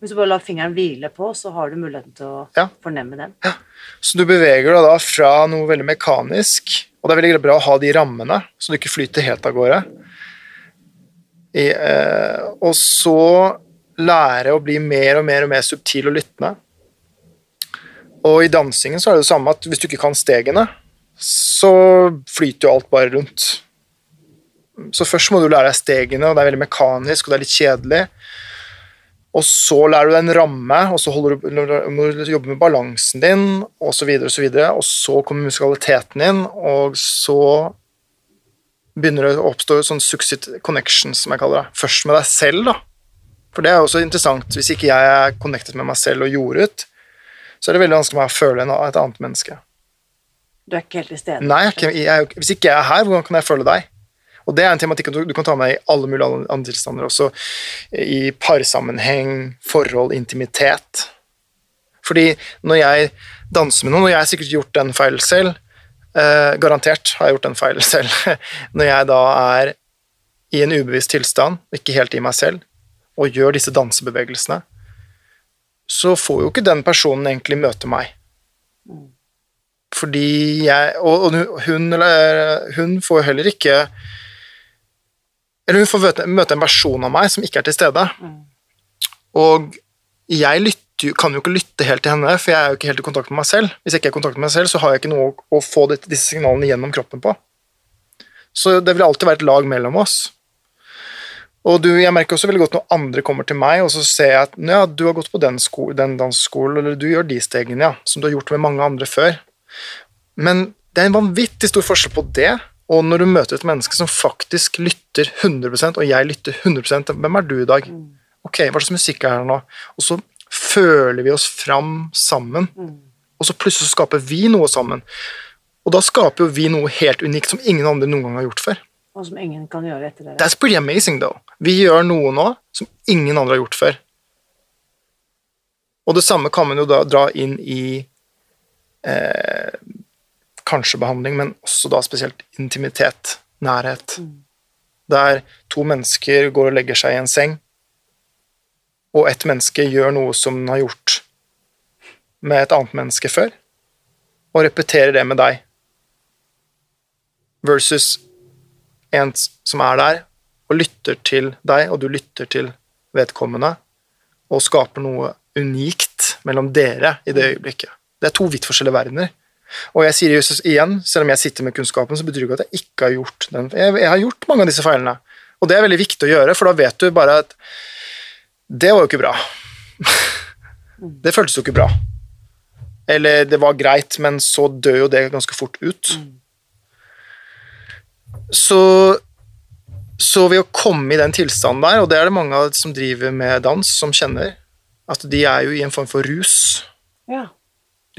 Hvis du bare lar fingeren hvile på, så har du muligheten til å Ja. fornemme den. Ja. Så du beveger deg da fra noe veldig mekanisk, og det er veldig bra å ha de rammene, så du ikke flyter helt av gårde. I, eh, og så lære å bli mer og mer og mer subtil og lyttende. Og i dansingen så er det det samme at hvis du ikke kan stegene, så flyter jo alt bare rundt. Så først må du lære deg stegene, og det er veldig mekanisk, og det er litt kjedelig. Og så lærer du deg en ramme, og så du, må du jobbe med balansen din, og så videre og så. Og så kommer musikaliteten inn, og så begynner det å oppstå sånn success connections, som jeg kaller det. Først med deg selv, da. For det er jo også interessant. Hvis ikke jeg er connected med meg selv og jordet, så er det veldig vanskelig for meg å føle en- et annet menneske. Du er ikke helt til stede. Nei, jeg, jeg, hvis ikke jeg er her, hvordan kan jeg føle deg? Og det er en tematikk du, du kan ta med i alle mulige andre- tilstander, også i parsammenheng, forhold, intimitet. Fordi når jeg danser med noen, og jeg har sikkert gjort den feil selv, eh, garantert har jeg gjort den feil selv, når jeg da er i en ubevisst tilstand, ikke helt i meg selv, og gjør disse dansebevegelsene, så får jo ikke den personen egentlig møte meg. Fordi jeg Og, og hun, eller, hun får heller ikke Eller hun får møte, en versjon av meg som ikke er til stede. Og jeg lytter, kan jo ikke lytte helt til henne, for jeg er jo ikke helt i kontakt med meg selv. Hvis jeg ikke er i kontakt med meg selv, så har jeg ikke noe å, få disse signalene gjennom kroppen på. Så det vil alltid være et lag mellom oss. Og du, jeg merker også veldig godt når andre kommer til meg, og så ser jeg at ja, du har gått på den, sko den danseskolen, eller du gjør de stegene, ja, som du har gjort med mange andre før. Men det er en vanvittig stor forskjell på det, og når du møter et menneske som faktisk lytter 100% og jeg lytter 100 Hvem er du i dag? Ok, hva slags musikk er det nå? Og så føler vi oss fram sammen, og så plutselig så skaper vi noe sammen. Og da skaper jo vi noe helt unikt som ingen andre noen gang har gjort før. Og som ingen kan gjøre etter dere. That's pretty amazing, though. Vi gjør noe nå som ingen andre har gjort før. Og det samme kan man jo da dra inn i eh, kanskje behandling, men også da spesielt intimitet, nærhet. Der to mennesker går og legger seg i en seng, og ett menneske gjør noe som den har gjort med et annet menneske før, og repeterer det med deg, versus en som er der og lytter til deg, og du lytter til vedkommende, og skaper noe unikt mellom dere i det øyeblikket. Det er to vidt forskjellige verdener. Og jeg sier Jesus igjen, selv om jeg sitter med kunnskapen, så betyr det ikke at jeg ikke har gjort den. Jeg, har gjort mange av disse feilene, og det er veldig viktig å gjøre, for da vet du bare at det var jo ikke bra. det føltes jo ikke bra. Eller det var greit, men så dør jo det ganske fort ut. Så, så ved å komme i den tilstanden der, og det er det mange som driver med dans, som kjenner, at de er jo i en form for rus. Ja.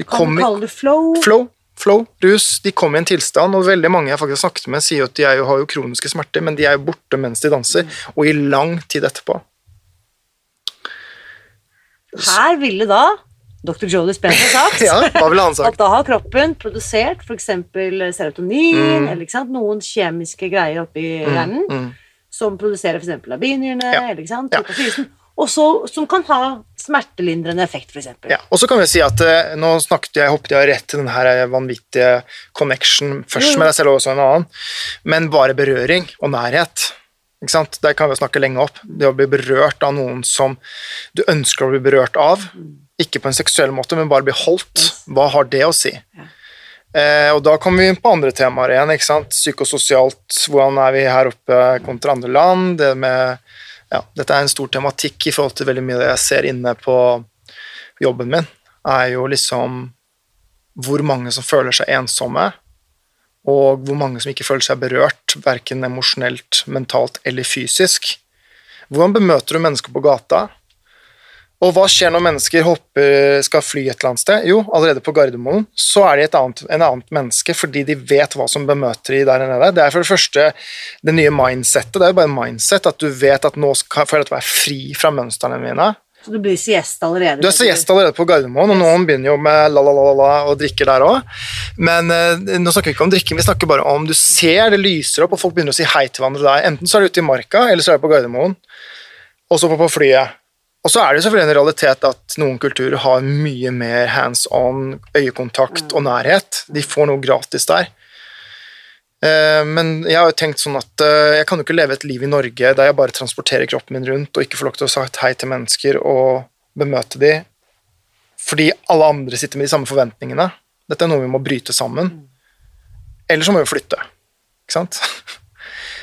De Kan du kalle det flow? flow, flow, rus. De kommer i en tilstand, og veldig mange jeg faktisk snakket med, sier at de jo, har jo kroniske smerter, men de er jo borte mens de danser, og i lang tid etterpå. Her ville da dr. Joe Dispenza sagt Ja, hva ville han at da har kroppen produsert f.eks. serotonin, Mm. eller noen kjemiske greier oppi hjernen, Mm. som produserer f.eks. labinyrene, Ja. eller ikke sant? Ja. Og så, som kan ha smertelindrende effekt, f.eks. Ja, og så kan vi si at eh, Nå snakket jeg, hoppet jeg rett til den her vanvittige connection først mm. med deg selv og også en annen, men bare berøring og nærhet. Ikke sant? Der kan vi snakke lenge opp. Det å bli berørt av noen som du ønsker å bli berørt av, ikke på en seksuell måte, men bare bli holdt. Yes. Hva har det å si? Ja. Eh, og da kommer vi inn på andre temaer igjen. ikke sant? Psykososialt, hvordan er vi her oppe kontra andre land? Det med, ja, dette er en stor tematikk i forhold til veldig mye av det jeg ser inne på jobben min, er jo liksom hvor mange som føler seg ensomme, og hvor mange som ikke føler seg berørt, verken emosjonelt, mentalt eller fysisk. Hvordan bemøter du mennesker på gata? Og hva skjer når mennesker hopper, skal fly et eller annet sted? Jo, allerede på Gardermoen så er de et annet, en annet menneske fordi de vet hva som bemøter de der nede. Det er for det første det nye mindsettet. Det er jo bare en mindset at du vet at nå skal, får jeg lov til å være fri fra mønstrene mine. Så du blir siesta allerede. Du er så gjest allerede på Gardermoen, og noen begynner jo med la-la-la-la og drikker der òg. Men eh, nå snakker vi ikke om drikking, vi snakker bare om du ser det lyser opp, og folk begynner å si hei til hverandre der. Enten så er det ute i marka, eller så er det på Gardermoen, og så på, på flyet. Og så er det selvfølgelig en realitet at noen kulturer har mye mer hands on, øyekontakt og nærhet. De får noe gratis der. Eh, Men jeg har jo tenkt sånn at eh, jeg kan jo ikke leve et liv i Norge der jeg bare transporterer kroppen min rundt og ikke får lov til å si hei til mennesker og bemøte de, fordi alle andre sitter med de samme forventningene. Dette er noe vi må bryte sammen. Eller så må vi flytte. Ikke sant?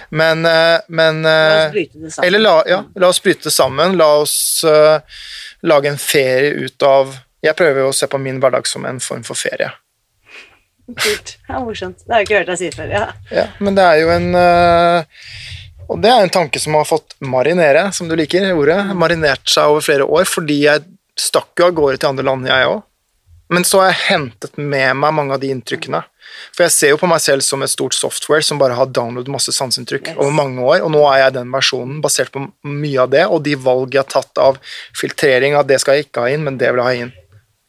Men, eh, men La eh, oss bryte det sammen. eller la, ja, la oss bryte det sammen. La oss uh, lage en ferie ut av Jeg prøver å se på min hverdag som en form for ferie. Kult. Ja, morsomt. Det har jeg ikke hørt deg si før. Ja. Ja, men det er jo en uh, Og det er en tanke som har fått marinere, som du liker ordet. Marinert seg over flere år, fordi jeg stakk jo av gårde til andre land, jeg òg. Men så har jeg hentet med meg mange av de inntrykkene. For jeg ser jo på meg selv som et stort software som bare har downloadet masse sanseinntrykk Yes. over mange år, og nå er jeg den versjonen basert på mye av det, og de valg jeg har tatt av filtrering av det skal jeg ikke ha inn, men det vil jeg ha inn.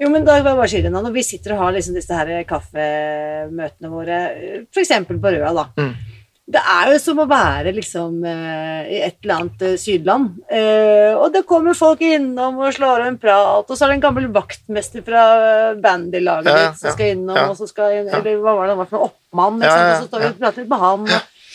Jo, men da bare nå. Når vi sitter og har liksom disse her kaffemøtene våre, f.eks. på Røa, da. Mm. Det er jo som å være liksom eh, i et eller annet eh, sydland. Eh, og det kommer folk innom og slår en prat, og så er det en gammel vaktmester fra bandylaget Ja, ditt som skal innom, ja. og så skal eller hva var det, det var for noe oppmann, og så står vi og prater litt med han.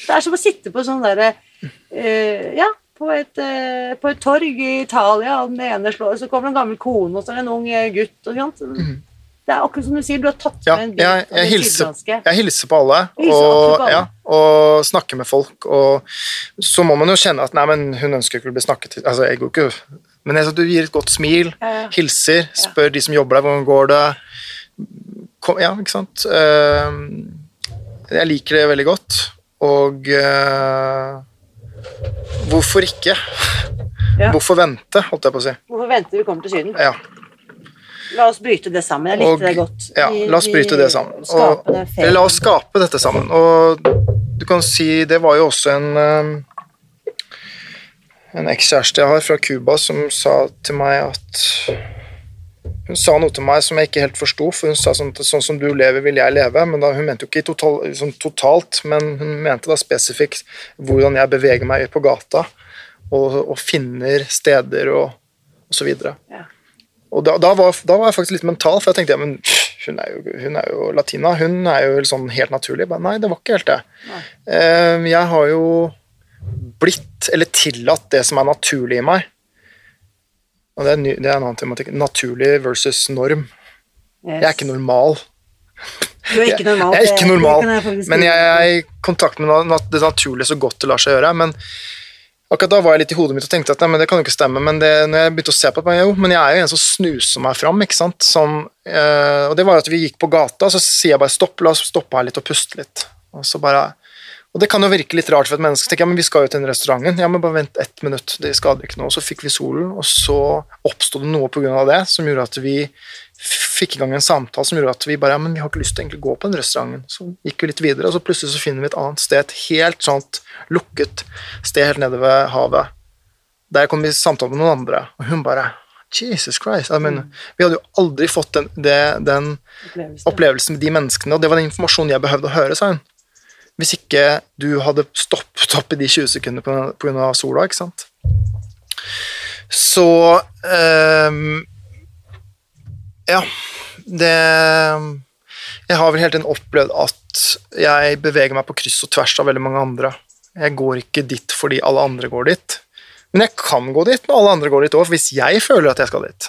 Det er som å sitte på sånn derre uh, Ja, på et, eh, på et torg i Italia, og den ene slår, så kommer det en gammel kone, og så er det en ung gutt. Og, sånt. sant? Det er akkurat som du sier, du har tatt Ja, med en bit jeg, av jeg, det hilser, jeg hilser på alle, Hilser og, på alle. ja, og snakker med folk. Og så må man jo kjenne at nei, men hun ønsker ikke å bli snakket til. Altså, jeg går ikke Men jeg, du gir et godt smil, Ja, hilser, spør de som jobber der hvordan går det Kom, Ja, ikke sant. Eh, jeg liker det veldig godt, og eh, Hvorfor ikke? Hvorfor vente, holdt jeg på å si. Hvorfor venter vi kommer til Syden? Ja. La oss bryte det sammen. Jeg likte Og- det godt. Ja, la oss bryte det sammen. Og, eller la oss skape dette sammen. Og du kan si Det var jo også en um, En ekskjæreste jeg har fra Cuba som sa til meg at Hun sa noe til meg som jeg ikke helt forsto, for hun sa sånn sånn som du lever, vil jeg leve. Men da, Hun mente jo ikke total, sånn totalt, men hun mente da spesifikt hvordan jeg beveger meg på gata og, og finner steder og, og så videre. Ja. Og da, da, var, da var jeg faktisk litt mental, for jeg tenkte ja, men hun er jo, hun er jo latina. Hun er jo sånn helt naturlig. Men nei, det var ikke helt det. Eh, jeg har jo blitt, eller tillatt, det som er naturlig i meg. Og det er, ny, det er en annen tematikk. Naturlig versus norm. Yes. Jeg er ikke normal. Du er ikke normal. Jeg er ikke normal, jeg men jeg er i kontakt med det naturlige så godt det lar seg gjøre. Men akkurat da var jeg litt i hodet mitt og tenkte at nei, men det kan jo ikke stemme. Men det, når jeg begynte å se på det, jo, men jeg er jo en som snuser meg fram. ikke sant? Som, eh, og det var at vi gikk på gata, så sier jeg bare stopp, la oss stoppe her litt og puste litt. Og så bare Og det kan jo virke litt rart for et menneske. tenker jeg, men Vi skal jo til den restauranten. Ja, men bare vent ett minutt, det skader ikke noe. Og Så fikk vi solen, og så oppsto det noe pga. det som gjorde at vi fikk i gang en samtale som gjorde at vi bare ja, men vi har ikke lyst til å gå på den restauranten. Så gikk vi litt videre, og så plutselig så finner vi et annet sted, et helt sånt lukket sted helt nede ved havet. Der kom vi i samtale med noen andre, og hun bare Jesus Christ. I mean, Vi hadde jo aldri fått den, det, den opplevelsen. opplevelsen med de menneskene, og det var den informasjonen jeg behøvde å høre, sa hun. Hvis ikke du hadde stoppet opp i de 20 sekundene pga. sola, ikke sant. Så ehm, Ja, det Jeg har vel hele tiden opplevd at jeg beveger meg på kryss og tvers av veldig mange andre. Jeg går ikke dit fordi alle andre går dit. Men jeg kan gå dit når alle andre går dit òg, hvis jeg føler at jeg skal dit.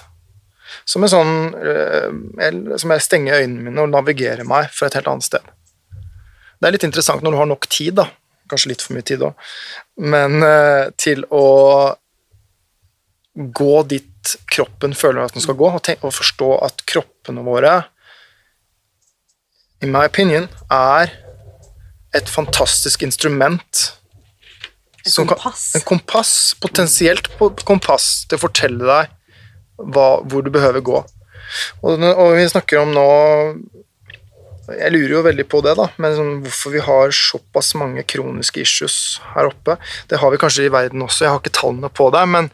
Som en sånn øh, jeg- Som jeg stenger øynene mine og navigerer meg fra et helt annet sted. Det er litt interessant når du har nok tid, da. Kanskje litt for mye tid òg. Men øh, til å gå dit kroppen føler at den skal gå, og, tenk, og forstå at kroppene våre, in my opinion, er et fantastisk instrument Et som kan- en kompass, potensielt på kompass, til å fortelle deg hva, hvor du behøver gå. Og, og vi snakker om nå Jeg lurer jo veldig på det, da, men sånn, hvorfor vi har såpass mange kroniske issues her oppe. Det har vi kanskje i verden også, jeg har ikke tallene på det, men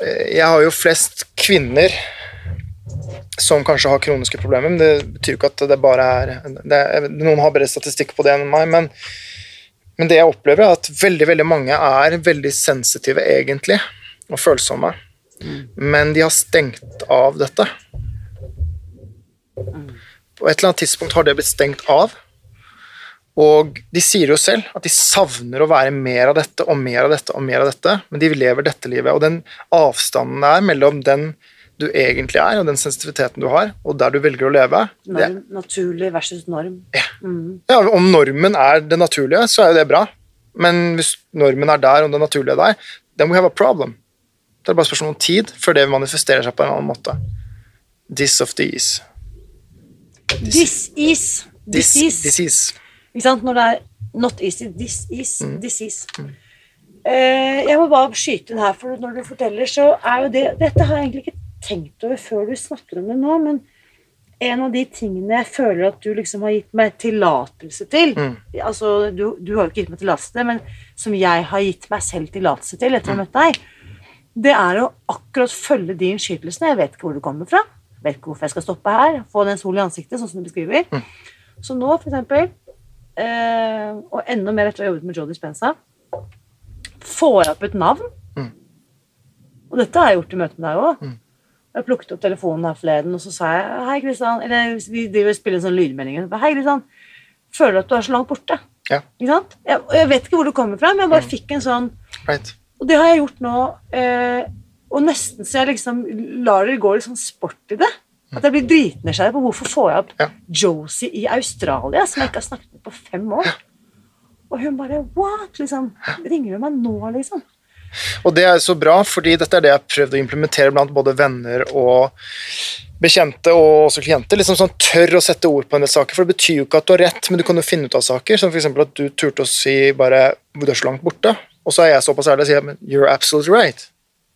jeg har jo flest kvinner som kanskje har kroniske problemer, men det betyr jo ikke at det bare er det Noen har bedre statistikk på det enn meg, men men det jeg opplever, er at veldig veldig mange er veldig sensitive, egentlig, og følsomme. Men de har stengt av dette. På et eller annet tidspunkt har det blitt stengt av. Og de sier jo selv at de savner å være mer av dette og mer av dette og mer av dette, men de lever dette livet. Og den avstanden er mellom den du egentlig er, og den sensitiviteten du har, og der du velger å leve det, naturlig versus norm. ja, Om normen er det naturlige, så er jo det bra. Men hvis normen er der, og det naturlige er der, then we have a problem. Det er bare spørsmål om tid før det manifesterer seg på en annen måte. This of the is. This is This, disease. disease. Ikke sant? Når det er not easy, this is Mm. disease. Eh, jeg må bare skyte inn her, for når du forteller, så er jo det Dette har jeg egentlig ikke tenkt over før du snakker om det nå, men en av de tingene jeg føler at du liksom har gitt meg tillatelse til Mm. Altså, du, du har jo ikke gitt meg tillatelse til men som jeg har gitt meg selv tillatelse til etter å ha møtt deg, det er å akkurat følge de innskytelsene. Jeg vet ikke hvor du kommer fra. Vet ikke hvorfor jeg skal stoppe her. Få den solen i ansiktet, sånn som du beskriver. Så nå, for eksempel, og enda mer etter å ha jobbet med Jodie Spensa får opp et navn. Mm. Og dette har jeg gjort i møte med deg òg. Jeg plukket opp telefonen her forleden, og så sa jeg Hei, Kristian. Eller vi driver og spiller en sånn lydmelding. Hei, Kristian. Føler du at du er så langt borte? Ja, Ikke sant? Jeg, jeg vet ikke hvor du kommer fra, men jeg bare fikk en sånn right. og det har jeg gjort nå, eh, og nesten så jeg liksom lar det gå litt sånn sport i det. At jeg blir dritnysgjerrig på hvorfor får jeg opp Ja. Josie i Australia, som jeg ikke har snakket med på fem år. Og hun bare What? liksom, Ringer hun meg nå, liksom? Og det er så bra, fordi dette er det jeg har prøvd å implementere blant både venner og bekjente og også klienter. liksom sånn Tør å sette ord på en del saker, for det betyr jo ikke at du har rett, men du kan jo finne ut av saker. Som f.eks. at du turte å si bare 'du er så langt borte', og så er jeg såpass ærlig og sier men 'you're absolutely right'.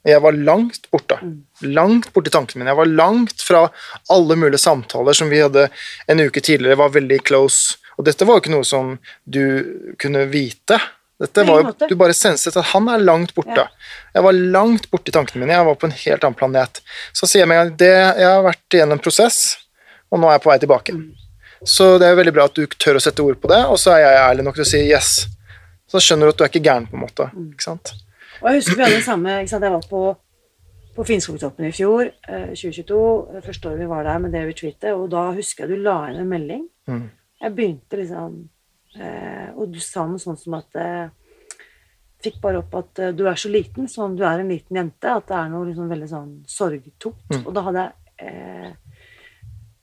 Jeg var langt borte. Langt borte i tankene mine. Jeg var langt fra alle mulige samtaler som vi hadde en uke tidligere, var veldig close. Og dette var jo ikke noe som du kunne vite. Dette var jo. Du bare senset at han er langt borte. Jeg var langt borte i tankene mine. Jeg var på en helt annen planet. Så sier jeg gang det, jeg har vært igjennom en prosess, og nå er jeg på vei tilbake. Så det er jo veldig bra at du tør å sette ord på det, og så er jeg ærlig nok til å si yes. Så skjønner du at du er ikke gæren, på en måte. Ikke sant? Og jeg husker vi hadde det samme ikke sant? Jeg var på, på Finnskogtoppen i fjor, eh, 2022. Første året vi var der med det retreatet. Og da husker jeg du la inn en melding. Mm. Jeg begynte liksom eh, Og du sa noe sånt som at eh, Fikk bare opp at eh, du er så liten, som om du er en liten jente. At det er noe liksom veldig sånn sorgtungt. Mm. Og da hadde jeg eh,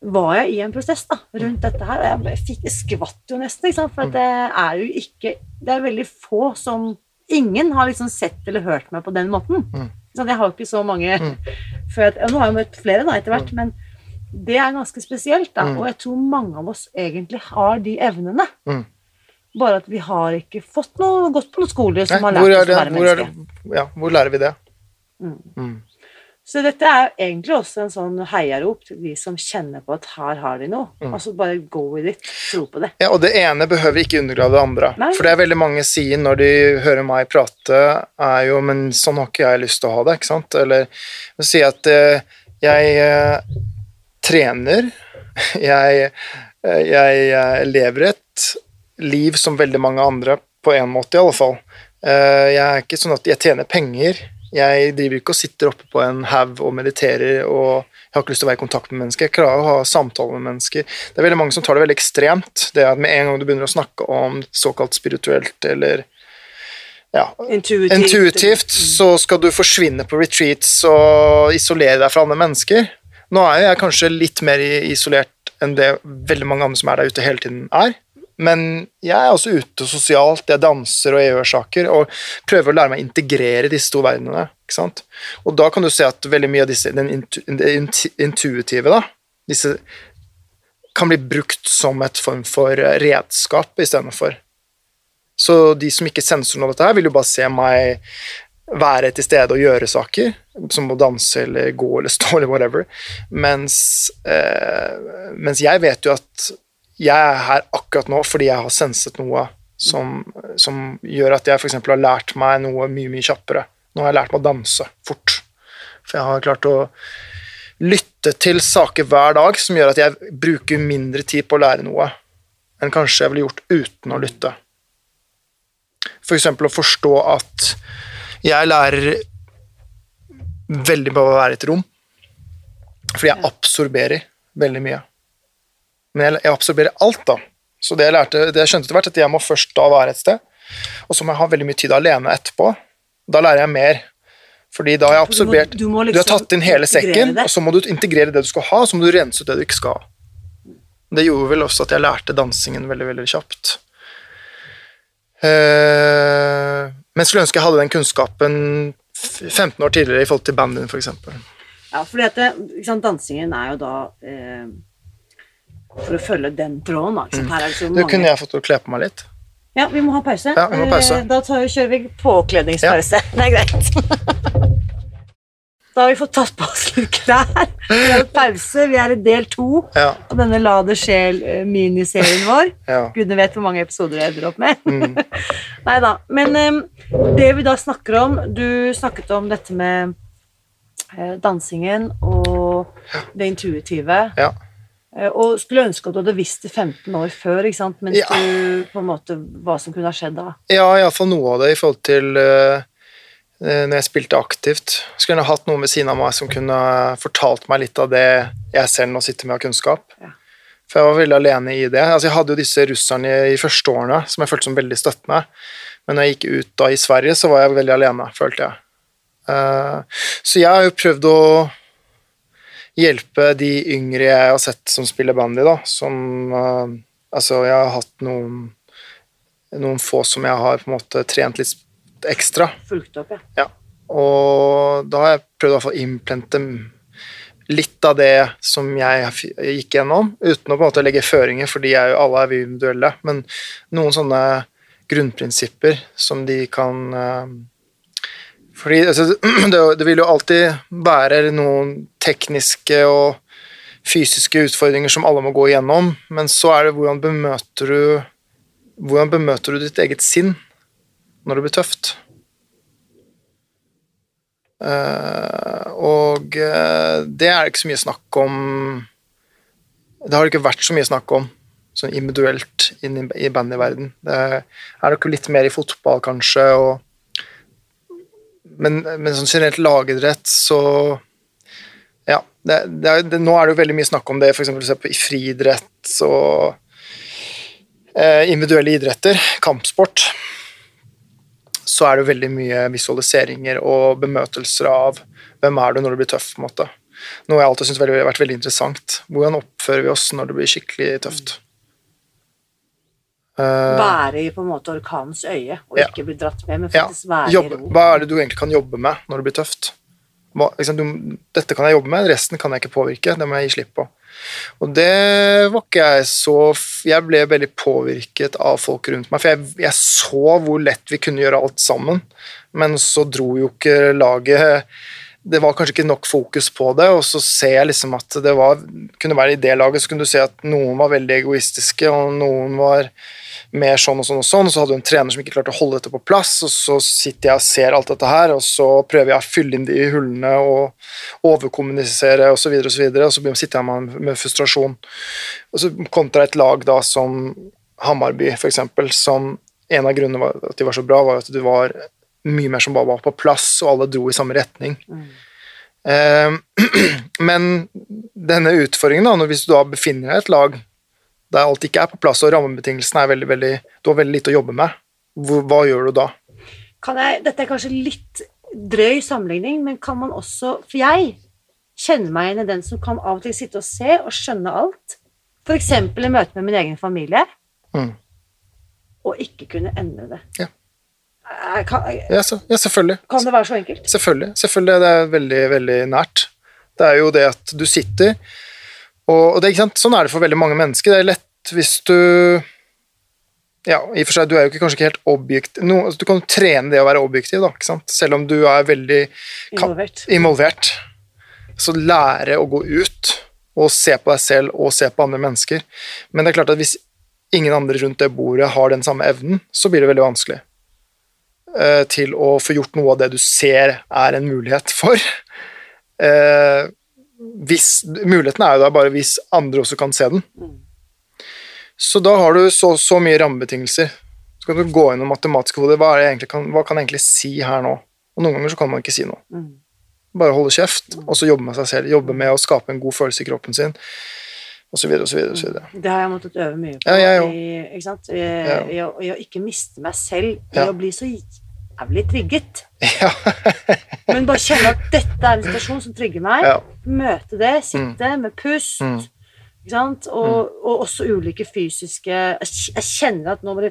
var jeg i en prosess da, rundt dette her. og Jeg, fikk, skvatt jo nesten, ikke sant? for at det er jo ikke Det er veldig få som Ingen har liksom sett eller hørt meg på den måten. Mm. Sånn. Jeg har jo ikke så mange før jeg, Nå har jeg møtt flere da etter hvert, men det er ganske spesielt. da, Mm. Og jeg tror mange av oss egentlig har de evnene. Mm. Bare at vi har ikke fått noe, gått på noen skoler som Nei, har lært oss å være hvor, er menneske. ja, hvor lærer vi det? Så dette er egentlig også en sånn heiarop til de som kjenner på at her har de noe. Mm. Altså bare go with it. Tro på det. Ja, og det ene behøver ikke undergrave det andre. Nei. For det er veldig mange sier når de hører meg prate, er jo Men sånn har ikke jeg lyst til å ha det, ikke sant? Eller å si at eh, jeg eh, trener, jeg, eh, jeg eh, lever et liv som veldig mange andre, på en måte i alle fall. Eh, jeg er ikke sånn at jeg tjener penger. Jeg driver ikke og sitter oppe på en haug og mediterer og jeg har ikke lyst til å være i kontakt med mennesker. Jeg klarer å ha samtaler med mennesker. Det er veldig mange som tar det veldig ekstremt. Det at med en gang du begynner å snakke om såkalt spirituelt eller ja, Intuitivt. intuitivt, så skal du forsvinne på retreats og isolere deg fra andre mennesker. Nå er jeg kanskje litt mer isolert enn det veldig mange andre som er der ute hele tiden er. Men jeg er også ute sosialt, jeg danser og jeg gjør saker, og prøver å lære meg å integrere disse to verdenene. ikke sant? Og da kan du se at veldig mye av disse, den intuitive, da, disse kan bli brukt som et form for redskap istedenfor. Så de som ikke sensorer noe av dette her, vil jo bare se meg være til stede og gjøre saker, som å danse eller gå eller stå eller whatever. Mens, eh, mens jeg vet jo at jeg er her akkurat nå fordi jeg har senset noe som, som gjør at jeg f.eks. har lært meg noe mye, mye kjappere. Nå har jeg lært meg å danse fort. For jeg har klart å lytte til saker hver dag som gjør at jeg bruker mindre tid på å lære noe enn kanskje jeg ville gjort uten å lytte. F.eks. For å forstå at jeg lærer veldig på å være i et rom. Fordi jeg absorberer veldig mye. Men jeg, absorberer alt, da. Så det jeg, lærte, det jeg skjønte etter hvert, at jeg må først da være et sted, og så må jeg ha veldig mye tid alene etterpå. Da lærer jeg mer. Fordi da har jeg Du må- absorbert du må Du har liksom tatt inn hele sekken, det. og så må du integrere det du skal ha, og så må du rense ut det du ikke skal ha. Det gjorde vel også at jeg lærte dansingen veldig, veldig kjapt. Eh, men skulle ønske jeg hadde den kunnskapen 15 år tidligere i forhold til bandyen, f.eks. Ja, fordi at det, ikke sant, dansingen er jo da eh, For å følge den tråden. Ikke? Her er det så mange. Du, kunne jeg fått å kle på meg litt. Ja, vi må ha pause. Ja, vi må ha pause. Eh, Da tar, kjører vi påkledningspause. Det er greit. Da har vi fått tatt på oss litt klær. Vi har pause. Vi er i del to Ja, av denne La det skje-miniserien vår. ja. Gudene vet hvor mange episoder jeg ender opp med. Mm. Nei da. Men um, det vi da snakker om Du snakket om dette med uh, dansingen og det intuitive. ja. Eh, Og skulle ønske at du hadde visst det 15 år før, ikke sant? mens Ja. du på en måte Hva som kunne ha skjedd da. Ja, iallfall noe av det i forhold til uh, når jeg spilte aktivt. Skulle gjerne hatt noen ved siden av meg som kunne fortalt meg litt av det jeg selv nå sitter med av kunnskap. Ja. For jeg var veldig alene i det. Altså, jeg hadde jo disse russerne i, i første årene som jeg følte som veldig støttende. Men når jeg gikk ut da i Sverige, så var jeg veldig alene, følte jeg. Uh, så jeg har jo prøvd å hjelpe de yngre jeg har sett som spiller bandy, da. Som uh, Altså, jeg har hatt noen noen få som jeg har på en måte trent litt ekstra. Fulgt opp, ja. Ja. Og da har jeg prøvd å implente litt av det som jeg gikk gjennom, uten å på en måte legge føringer, fordi jeg, alle er vi individuelle, men noen sånne grunnprinsipper som de kan eh, fordi altså, det, det vil jo alltid være noen tekniske og fysiske utfordringer som alle må gå igjennom, men så er det hvordan bemøter du hvordan bemøter du ditt eget sinn når det blir tøft? Eh, og eh, det er det ikke så mye snakk om Det har det ikke vært så mye snakk om sånn individuelt inn i, bandyverden. Det er nok litt mer i fotball, kanskje, og men, men sånn generelt lagidrett, så Ja. Det, det er, det, nå er det jo veldig mye snakk om det, f.eks. i friidrett og eh, individuelle idretter, kampsport så er det jo veldig mye visualiseringer og bemøtelser av hvem er du når du blir tøff. på en måte. Noe jeg alltid syns har vært veldig interessant. Hvordan oppfører vi oss når det blir skikkelig tøft? Eh, Være i på en måte orkanens øye, og Ja. ikke bli dratt med, men ja, faktisk være jobbe, i ro. hva er det du egentlig kan jobbe med når det blir tøft? hva, liksom, du, dette kan jeg jobbe med, resten kan jeg ikke påvirke. Det må jeg gi slipp på. Og det var ikke jeg så Jeg ble veldig påvirket av folk rundt meg, for jeg, jeg så hvor lett vi kunne gjøre alt sammen, men så dro jo ikke laget det var kanskje ikke nok fokus på det, og så ser jeg liksom at det var, kunne være i det laget, så kunne du se at noen var veldig egoistiske, og noen var mer sånn og sånn og sånn, og så hadde du en trener som ikke klarte å holde dette på plass, og så sitter jeg og ser alt dette her, og så prøver jeg å fylle inn de hullene og overkommunisere osv., og, så videre, og, så videre, og så sitter jeg med, med frustrasjon. Og så kontra et lag da som Hammarby, eksempel, som en av grunnene var at de var så bra, var at du var mye mer som bare var på plass, og alle dro i samme retning. Mm. Eh, men denne utfordringen, da, hvis du da befinner deg i et lag der alt ikke er på plass, og rammebetingelsene er veldig, veldig Du har veldig lite å jobbe med. Hvor, hva gjør du da? Jeg, dette er kanskje litt drøy sammenligning, men kan man også For jeg kjenner meg igjen i den som kan av og til sitte og se og skjønne alt. F.eks. i møte med min egen familie, mm. og ikke kunne endre det. Ja. Kan, ja, så, ja, selvfølgelig. Kan det være så enkelt? Selvfølgelig. selvfølgelig. Det er veldig, veldig nært. Det er jo det at du sitter og, og det, Sånn er det for veldig mange mennesker. Det er lett hvis du ja, i og for seg, Du er jo ikke, kanskje ikke helt objektiv no, altså, Du kan jo trene det å være objektiv, da, selv om du er veldig involvert. involvert. Så lære å gå ut og se på deg selv og se på andre mennesker. Men det er klart at hvis ingen andre rundt det bordet har den samme evnen, så blir det veldig vanskelig til å få gjort noe av det du ser er en mulighet for. Uh, hvis, Muligheten er jo da bare hvis andre også kan se den. Mm. Så da har du så, så mye rammebetingelser. Så kan du gå gjennom matematisk hode. Hva, kan, hva kan jeg egentlig si her nå? Og noen ganger så kan man ikke si noe. Mm. Bare holde kjeft, og så jobbe med seg selv. Jobbe med å skape en god følelse i kroppen sin. Og så videre, og så videre, og så videre. Det har jeg måttet øve mye på. Ja, jeg I, ikke sant? I, ja. i, å, I, å, ikke miste meg selv, i ja. å bli så jævlig trigget. Ja. Men bare kjenne at dette er en situasjon som trigger meg. Ja. Møte det, sitte mm. med pust. Mm. Ikke sant? Og, mm. og, også ulike fysiske Jeg kjenner at nå bare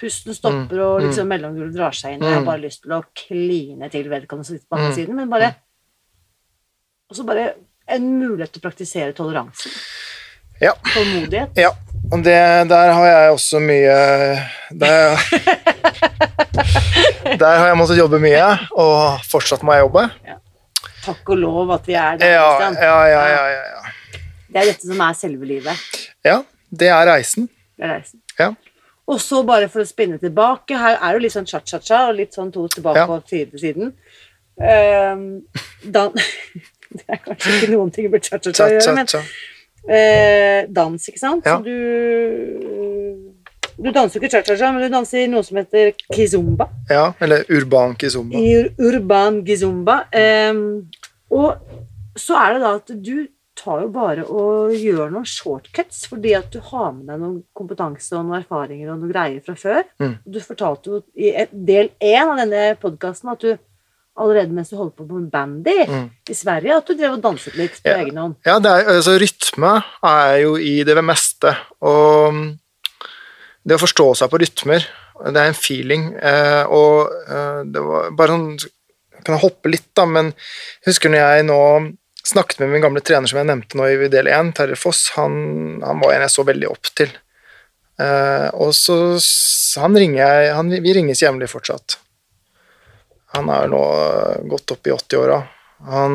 pusten stopper, og mm. liksom mm. mellomgulvet drar seg inn, jeg har bare lyst til å kline til vedkommende som sitter på andre siden, men bare Og så bare en mulighet til å praktisere toleransen. Ja. Tålmodighet. Ja. Og det, der har jeg også mye der, der, har jeg måttet jobbe mye, og fortsatt må jeg jobbe. Ja. Takk og lov at vi er der. Ja, ja, ja, ja, ja, Det er dette som er selve livet. Ja, det er reisen. Det er reisen. Ja. Og så bare for å spinne tilbake, her er det litt sånn cha-cha-cha og litt sånn to tilbake og fire til siden. Um, dan det er kanskje ikke noen ting med cha-cha-cha å gjøre, men uh, dans, ikke sant? Ja. Så du Du danser jo ikke cha-cha-cha, men du danser noe som heter kizumba. Ja, eller urban kizumba. Ur urban kizumba. Um, og så er det da at du tar jo bare og gjør noen shortcuts fordi at du har med deg noen kompetanse og noen erfaringer og noen greier fra før. Mm. Du fortalte jo i del én av denne podkasten at du allerede mens du holdt på med bandy mm. i Sverige, at du drev og danset litt på ja. egen hånd? Ja, er, altså, rytme er jo i det meste. Og det å forstå seg på rytmer, det er en feeling. Eh, og eh, det var bare sånn Kan jeg hoppe litt, da, men jeg husker når jeg nå snakket med min gamle trener som jeg nevnte nå i del 1, Terje Foss, han, han, var en jeg så veldig opp til. Eh, og så han ringer jeg, han, Vi ringes jevnlig fortsatt. Han er nå godt opp i 80-åra. Han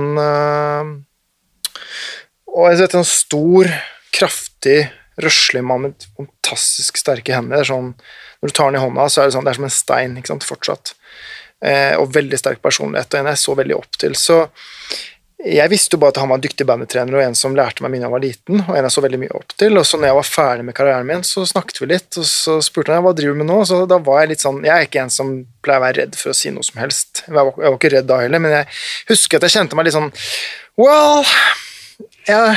Og en stor, kraftig, røslig mann med fantastisk sterke hender. Sånn, når du tar den i hånda, så er det, sånn, det er som en stein ikke sant, fortsatt. Eh, og veldig sterk personlighet, og en jeg så veldig opp til. Så jeg visste jo bare at han var en dyktig bandetrener og en som lærte meg mye da jeg var liten, og en jeg så veldig mye opp til. Og så når jeg var ferdig med karrieren min, så snakket vi litt, og så spurte han hva driver du med nå. Så da var jeg litt sånn Jeg er ikke en som pleier å være redd for å si noe som helst. Jeg var, jeg var ikke redd da heller, men jeg husker at jeg kjente meg litt sånn Well Jeg,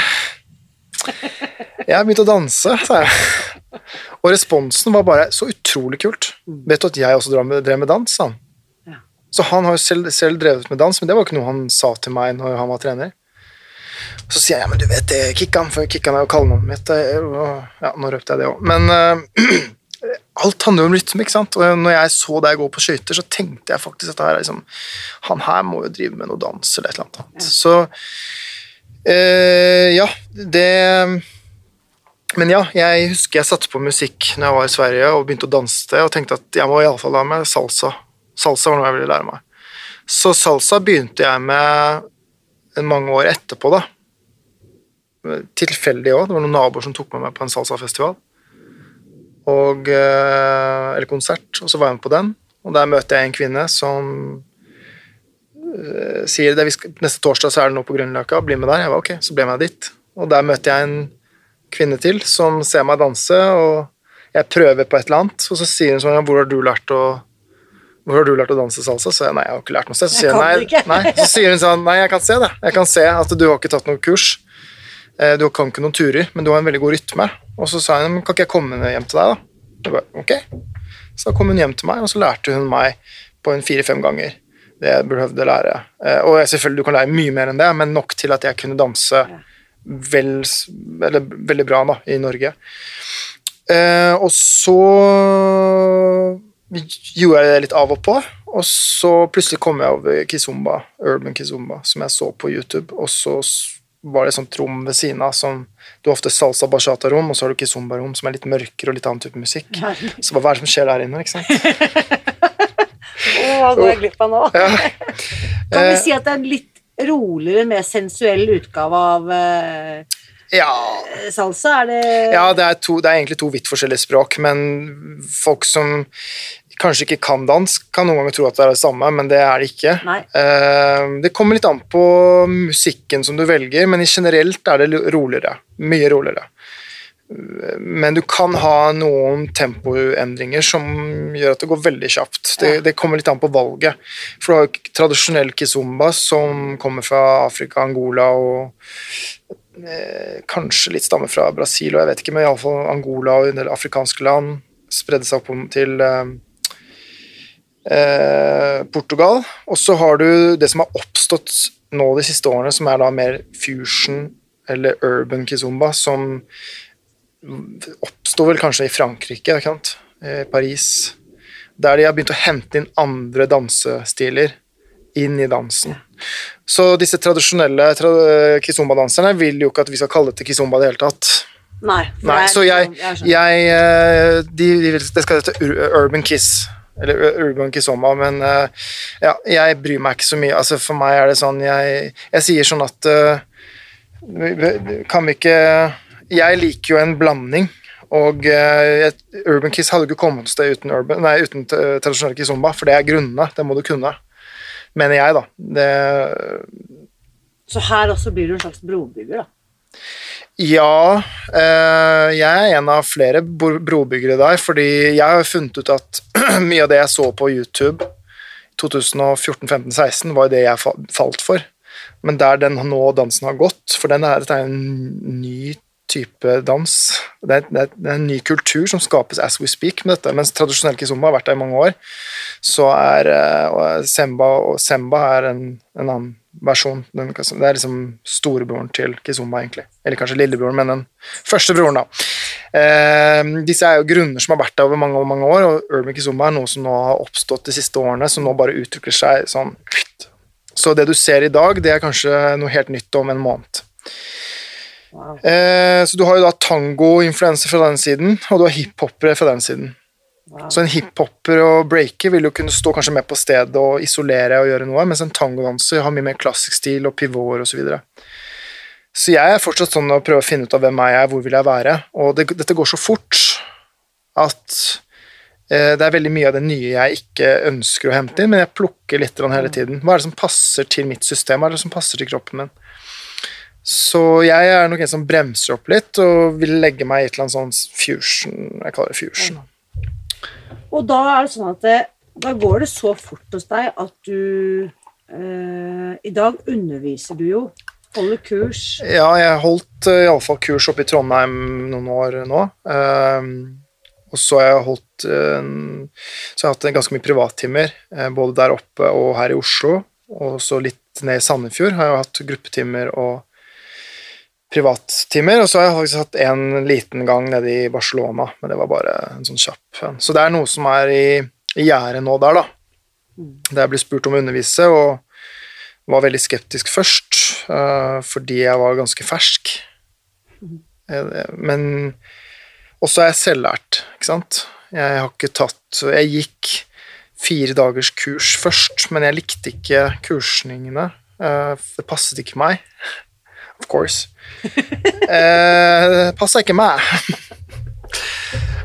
jeg har begynt å danse, sa jeg. Og responsen var bare så utrolig kult. Vet du at jeg også drev med, dans, sa han. Så han har jo selv, selv, drevet med dans, men det var ikke noe han sa til meg når han var trener. Så sier jeg ja, men du vet det, Kikkan, for Kikkan er jo kallenavnet mitt. Og, ja, nå røpte jeg det òg. Men uh, alt handler jo om rytme, ikke sant. Og når jeg så deg gå på skøyter, så tenkte jeg faktisk at her er liksom Han her må jo drive med noe dans eller et eller annet. Ja. Så uh, ja, det Men ja, jeg husker jeg satte på musikk når jeg var i Sverige og begynte å danse det, og tenkte at jeg må iallfall ha med salsa. Salsa var noe jeg ville lære meg. Så salsa begynte jeg med mange år etterpå, da. Tilfeldig òg. Det var noen naboer som tok med meg på en salsafestival. Og, eh, eller konsert, og så var jeg med på den. Og der møter jeg en kvinne som eh, sier det, neste torsdag så er det noe på Grünerløkka, bli med der. Jeg var ok, så ble jeg med dit. Og der møter jeg en kvinne til som ser meg danse, og jeg prøver på et eller annet, og så sier hun sånn ja, hvor har du lært å hvor har du lært å danse salsa? Så jeg nei, jeg har ikke lært noe sted. Så så sier hun sånn nei, jeg kan se det. Jeg kan se at du har ikke tatt noe kurs. Eh, Du kan ikke noen turer, men du har en veldig god rytme. Og så sa hun kan ikke jeg komme hjem til deg, da? Jeg bare, ok. Så kom hun hjem til meg, og så lærte hun meg på en fire-fem ganger det jeg behøvde å lære. Eh, Og selvfølgelig, du kan lære mye mer enn det, men nok til at jeg kunne danse vel, veldig bra da, i Norge. Eh, og så gjorde jeg det litt av og på, og så plutselig kom jeg over Kizumba, urban Kizumba, som jeg så på YouTube, og så var det et sånt rom ved siden av som Du har ofte salsa bachata-rom, og så har du kizumba-rom som er litt mørkere og litt annen type musikk. Så hva er det som skjer der inne, ikke sant? Hva går jeg glipp av nå? Ja. Kan vi si at det er litt roligere, mer sensuell utgave av eh, ja, salsa? Er det Ja, det er, to, det er egentlig to vidt forskjellige språk, men folk som kanskje ikke kan dansk, kan noen ganger tro at det er det samme, men det er det ikke. Eh, det kommer litt an på musikken som du velger, men generelt er det roligere. Mye roligere. Men du kan ha noen tempoendringer som gjør at det går veldig kjapt. Det, det kommer litt an på valget. For du har jo tradisjonell kizomba som kommer fra Afrika, Angola og eh, kanskje litt stammer fra Brasil, og jeg vet ikke, men iallfall Angola og en del afrikanske land. Spredde seg opp til eh, eh, Portugal. Og så har du det som har oppstått nå de siste årene, som er da mer fusion eller urban kizomba, som oppsto vel kanskje i Frankrike, ikke sant? Eh, Paris. Der de har begynt å hente inn andre dansestiler inn i dansen. Så disse tradisjonelle tra kizomba-danserne vil jo ikke at vi skal kalle det til kizomba i det hele tatt. Nei. Nei, så jeg, jeg eh, de, de, Det skal hete Urban Kiss. Eller Urban Kizomba, men eh, ja, jeg bryr meg ikke så mye. Altså, for meg er det sånn Jeg, jeg sier sånn at eh, Kan vi ikke Jeg liker jo en blanding. Og uh, Urban Kiss hadde ikke kommet til det uten, urban, nei, uten eh, tradisjonell kizomba, for det er grunnene. Det må du kunne. Mener jeg, da. Det, Så her også blir du en slags brobygger, da. Ja, eh, jeg er en av flere bro- brobyggere der, fordi jeg har funnet ut at mye av det jeg så på YouTube 2014-15-16, var jo det jeg falt for. Men der den nå dansen har gått, for den er, dette er en ny type dans. Det er, det, er, det er en ny kultur som skapes as we speak med dette, mens tradisjonell kizomba har vært der i mange år. Så er eh, og semba og semba er en, en annen versjon. Det er liksom storebroren til kizomba, egentlig. Eller kanskje lillebroren, men den første broren, da. Eh, disse er jo grunner som har vært der over mange, mange år, og urban kizomba er noe som nå har oppstått de siste årene, som nå bare utvikler seg sånn Så det du ser i dag, det er kanskje noe helt nytt om en måned. Wow. Eh, så du har jo da tango-influenser fra den siden, og du har hiphopere fra den siden. Wow. Så en hiphopper og breaker vil jo kunne stå kanskje med på stedet og isolere og gjøre noe, mens en tangodanser har mye mer klassisk stil og pivoter osv. Så, videre. så jeg er fortsatt sånn å prøve å finne ut av hvem er jeg, hvor vil jeg være. Og det, dette går så fort at eh, det er veldig mye av det nye jeg ikke ønsker å hente inn, men jeg plukker litt hele tiden. Hva er det som passer til mitt system? Hva er det som passer til kroppen min? Så jeg er nok en som bremser opp litt og vil legge meg i et eller annet sånn fusion Jeg kaller det fusion. Og da er det sånn at det, da går det så fort hos deg at du eh, I dag underviser du jo. Holder kurs. Ja, jeg holdt uh, iallfall kurs oppe i Trondheim noen år nå. Ehm, og så har jeg holdt eh, Så har jeg hatt ganske mye privattimer, eh, både der oppe og her i Oslo. Og så litt ned i Sandefjord har jeg hatt gruppetimer og privattimer. Og så har jeg faktisk hatt en liten gang nede i Barcelona, men det var bare en sånn kjapp en. Så det er noe som er i, i gjære nå der, da. Der jeg ble spurt om å undervise, og var veldig skeptisk først, uh, fordi jeg var ganske fersk. Eh, Men også er jeg selvlært, ikke sant. Jeg har ikke tatt Jeg gikk fire dagers kurs først, men jeg likte ikke kursningene. Eh, Det passet ikke meg. Of course. Eh, passa ikke meg.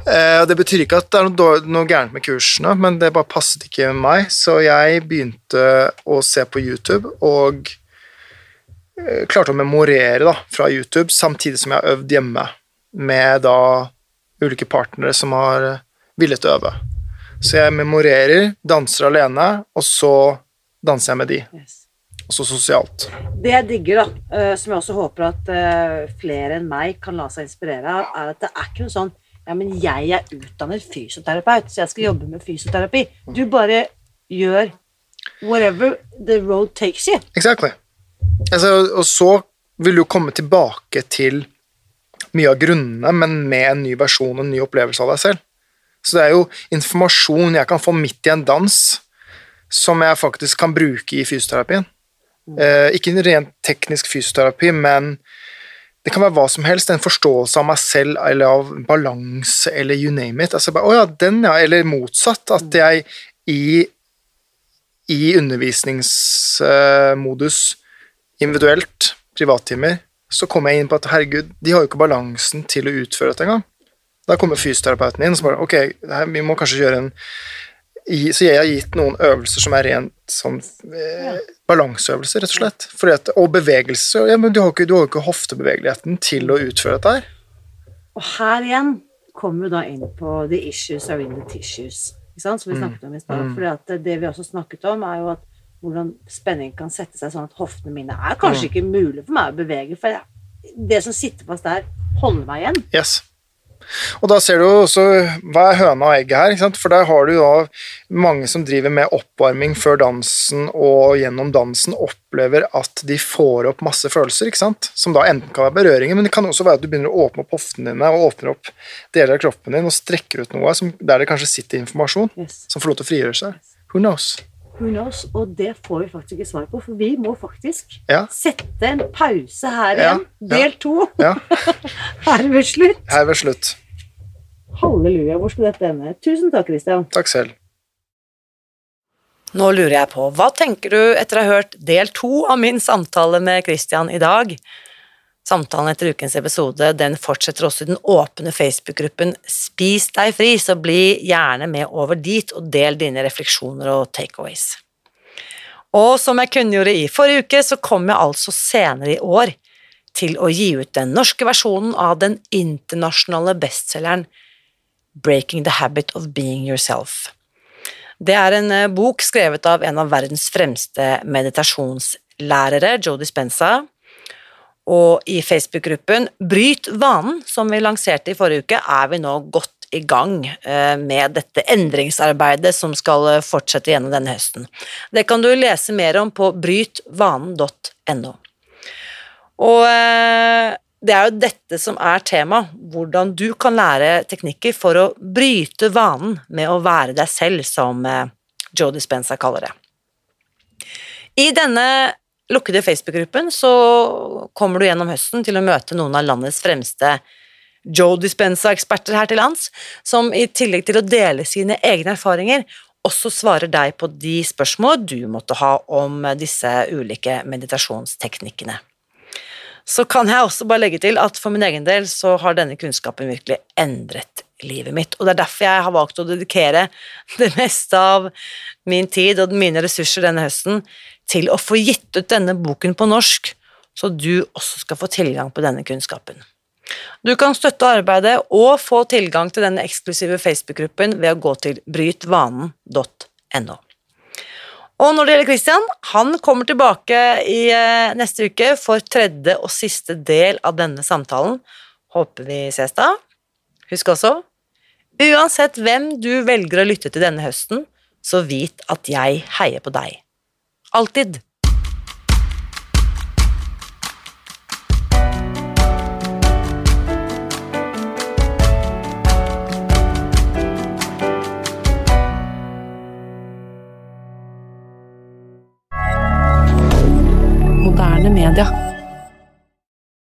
Eh, Det betyr ikke at det er noe, noe gærent med kursene, men det bare passet ikke med meg, så jeg begynte å se på YouTube og eh, klarte å memorere da, fra YouTube, samtidig som jeg har øvd hjemme med da ulike partnere som har villet øve. Så jeg memorerer, danser alene, og så danser jeg med de. Yes. Også sosialt. Det jeg digger, da, eh, som jeg også håper at eh, flere enn meg kan la seg inspirere av, er at det er ikke noe sånn Ja, men jeg er utdannet fysioterapeut, så jeg skal jobbe med fysioterapi. Du bare gjør whatever the road takes you. Exactly. Altså, og så vil du komme tilbake til mye av grunnene, men med en ny versjon og en ny opplevelse av deg selv. Så det er jo informasjon jeg kan få midt i en dans, som jeg faktisk kan bruke i fysioterapien. Eh, ikke en rent teknisk fysioterapi, men det kan være hva som helst. En forståelse av meg selv eller av balanse eller you name it. Altså bare, oh ja, den, ja. Eller motsatt. At jeg i, i undervisningsmodus individuelt, privattimer, så kommer jeg inn på at herregud, de har jo ikke balansen til å utføre dette engang. Da kommer fysioterapeuten inn og så bare ok, vi må kanskje gjøre en Så jeg har gitt noen øvelser som er rent sånn eh, balanseøvelser, rett og slett. At, og bevegelse. Ja, men du har jo ikke, du har jo ikke hoftebevegeligheten til å utføre dette her. Og her igjen kommer vi da inn på the issues are in the tissues, som vi snakket om i stad. Mm. For det vi også snakket om, er jo at hvordan spenning kan sette seg sånn at hoftene mine er kanskje ikke mulig for meg å bevege, for det som sitter fast der, holder meg igjen. Yes. Og da ser du også hva er høna og egget her, for der har du da mange som driver med oppvarming før dansen og gjennom dansen opplever at de får opp masse følelser, ikke sant? som da enten kan være berøringer, men det kan også være at du begynner å åpne opp hoftene dine og åpner opp deler av kroppen din og strekker ut noe som, der det kanskje sitter informasjon Yes. som får lov til å frigjøre seg. Who knows? Who knows? Og det får vi faktisk ikke svar på, for vi må faktisk Ja, sette en pause her igjen. ja. Del to. ja. Her ved slutt. Her ved slutt. Halleluja, hvor skal dette ende? Tusen takk, Christian. Takk selv. Nå lurer jeg på, hva tenker du etter å ha hørt del to av min samtale med Christian i dag? Samtalen etter ukens episode den fortsetter også i den åpne Facebook-gruppen Spis deg fri, så bli gjerne med over dit og del dine refleksjoner og takeaways. Og som jeg kunngjorde i forrige uke, så kommer jeg altså senere i år til å gi ut den norske versjonen av den internasjonale bestselgeren Breaking the Habit of Being Yourself. Det er en eh, bok skrevet av en av verdens fremste meditasjonslærere, Joe Dispenza, og i Facebook-gruppen Bryt vanen, som vi lanserte i forrige uke, er vi nå godt i gang eh, med dette endringsarbeidet som skal eh, fortsette gjennom denne høsten. Det kan du lese mer om på brytvanen.no. Og det er jo dette som er tema, hvordan du kan lære teknikker for å bryte vanen med å være deg selv, som eh, Joe Dispenza kaller det. I denne lukkede Facebook-gruppen så kommer du gjennom høsten til å møte noen av landets fremste Joe Dispenza-eksperter her til lands, som i tillegg til å dele sine egne erfaringer, også svarer deg på de spørsmål du måtte ha om disse ulike meditasjonsteknikkene. Så kan jeg også bare legge til at for min egen del så har denne kunnskapen virkelig endret livet mitt, og det er derfor jeg har valgt å dedikere det meste av min tid og mine ressurser denne høsten til å få gitt ut denne boken på norsk, så du også skal få tilgang på denne kunnskapen. Du kan støtte arbeidet og få tilgang til denne eksklusive Facebook-gruppen ved å gå til brytvanen.no. Og når det gjelder Christian, han kommer tilbake i eh, neste uke for tredje og siste del av denne samtalen. Håper vi ses da. Husk også, uansett hvem du velger å lytte til denne høsten, så vit at jeg heier på deg. Alltid.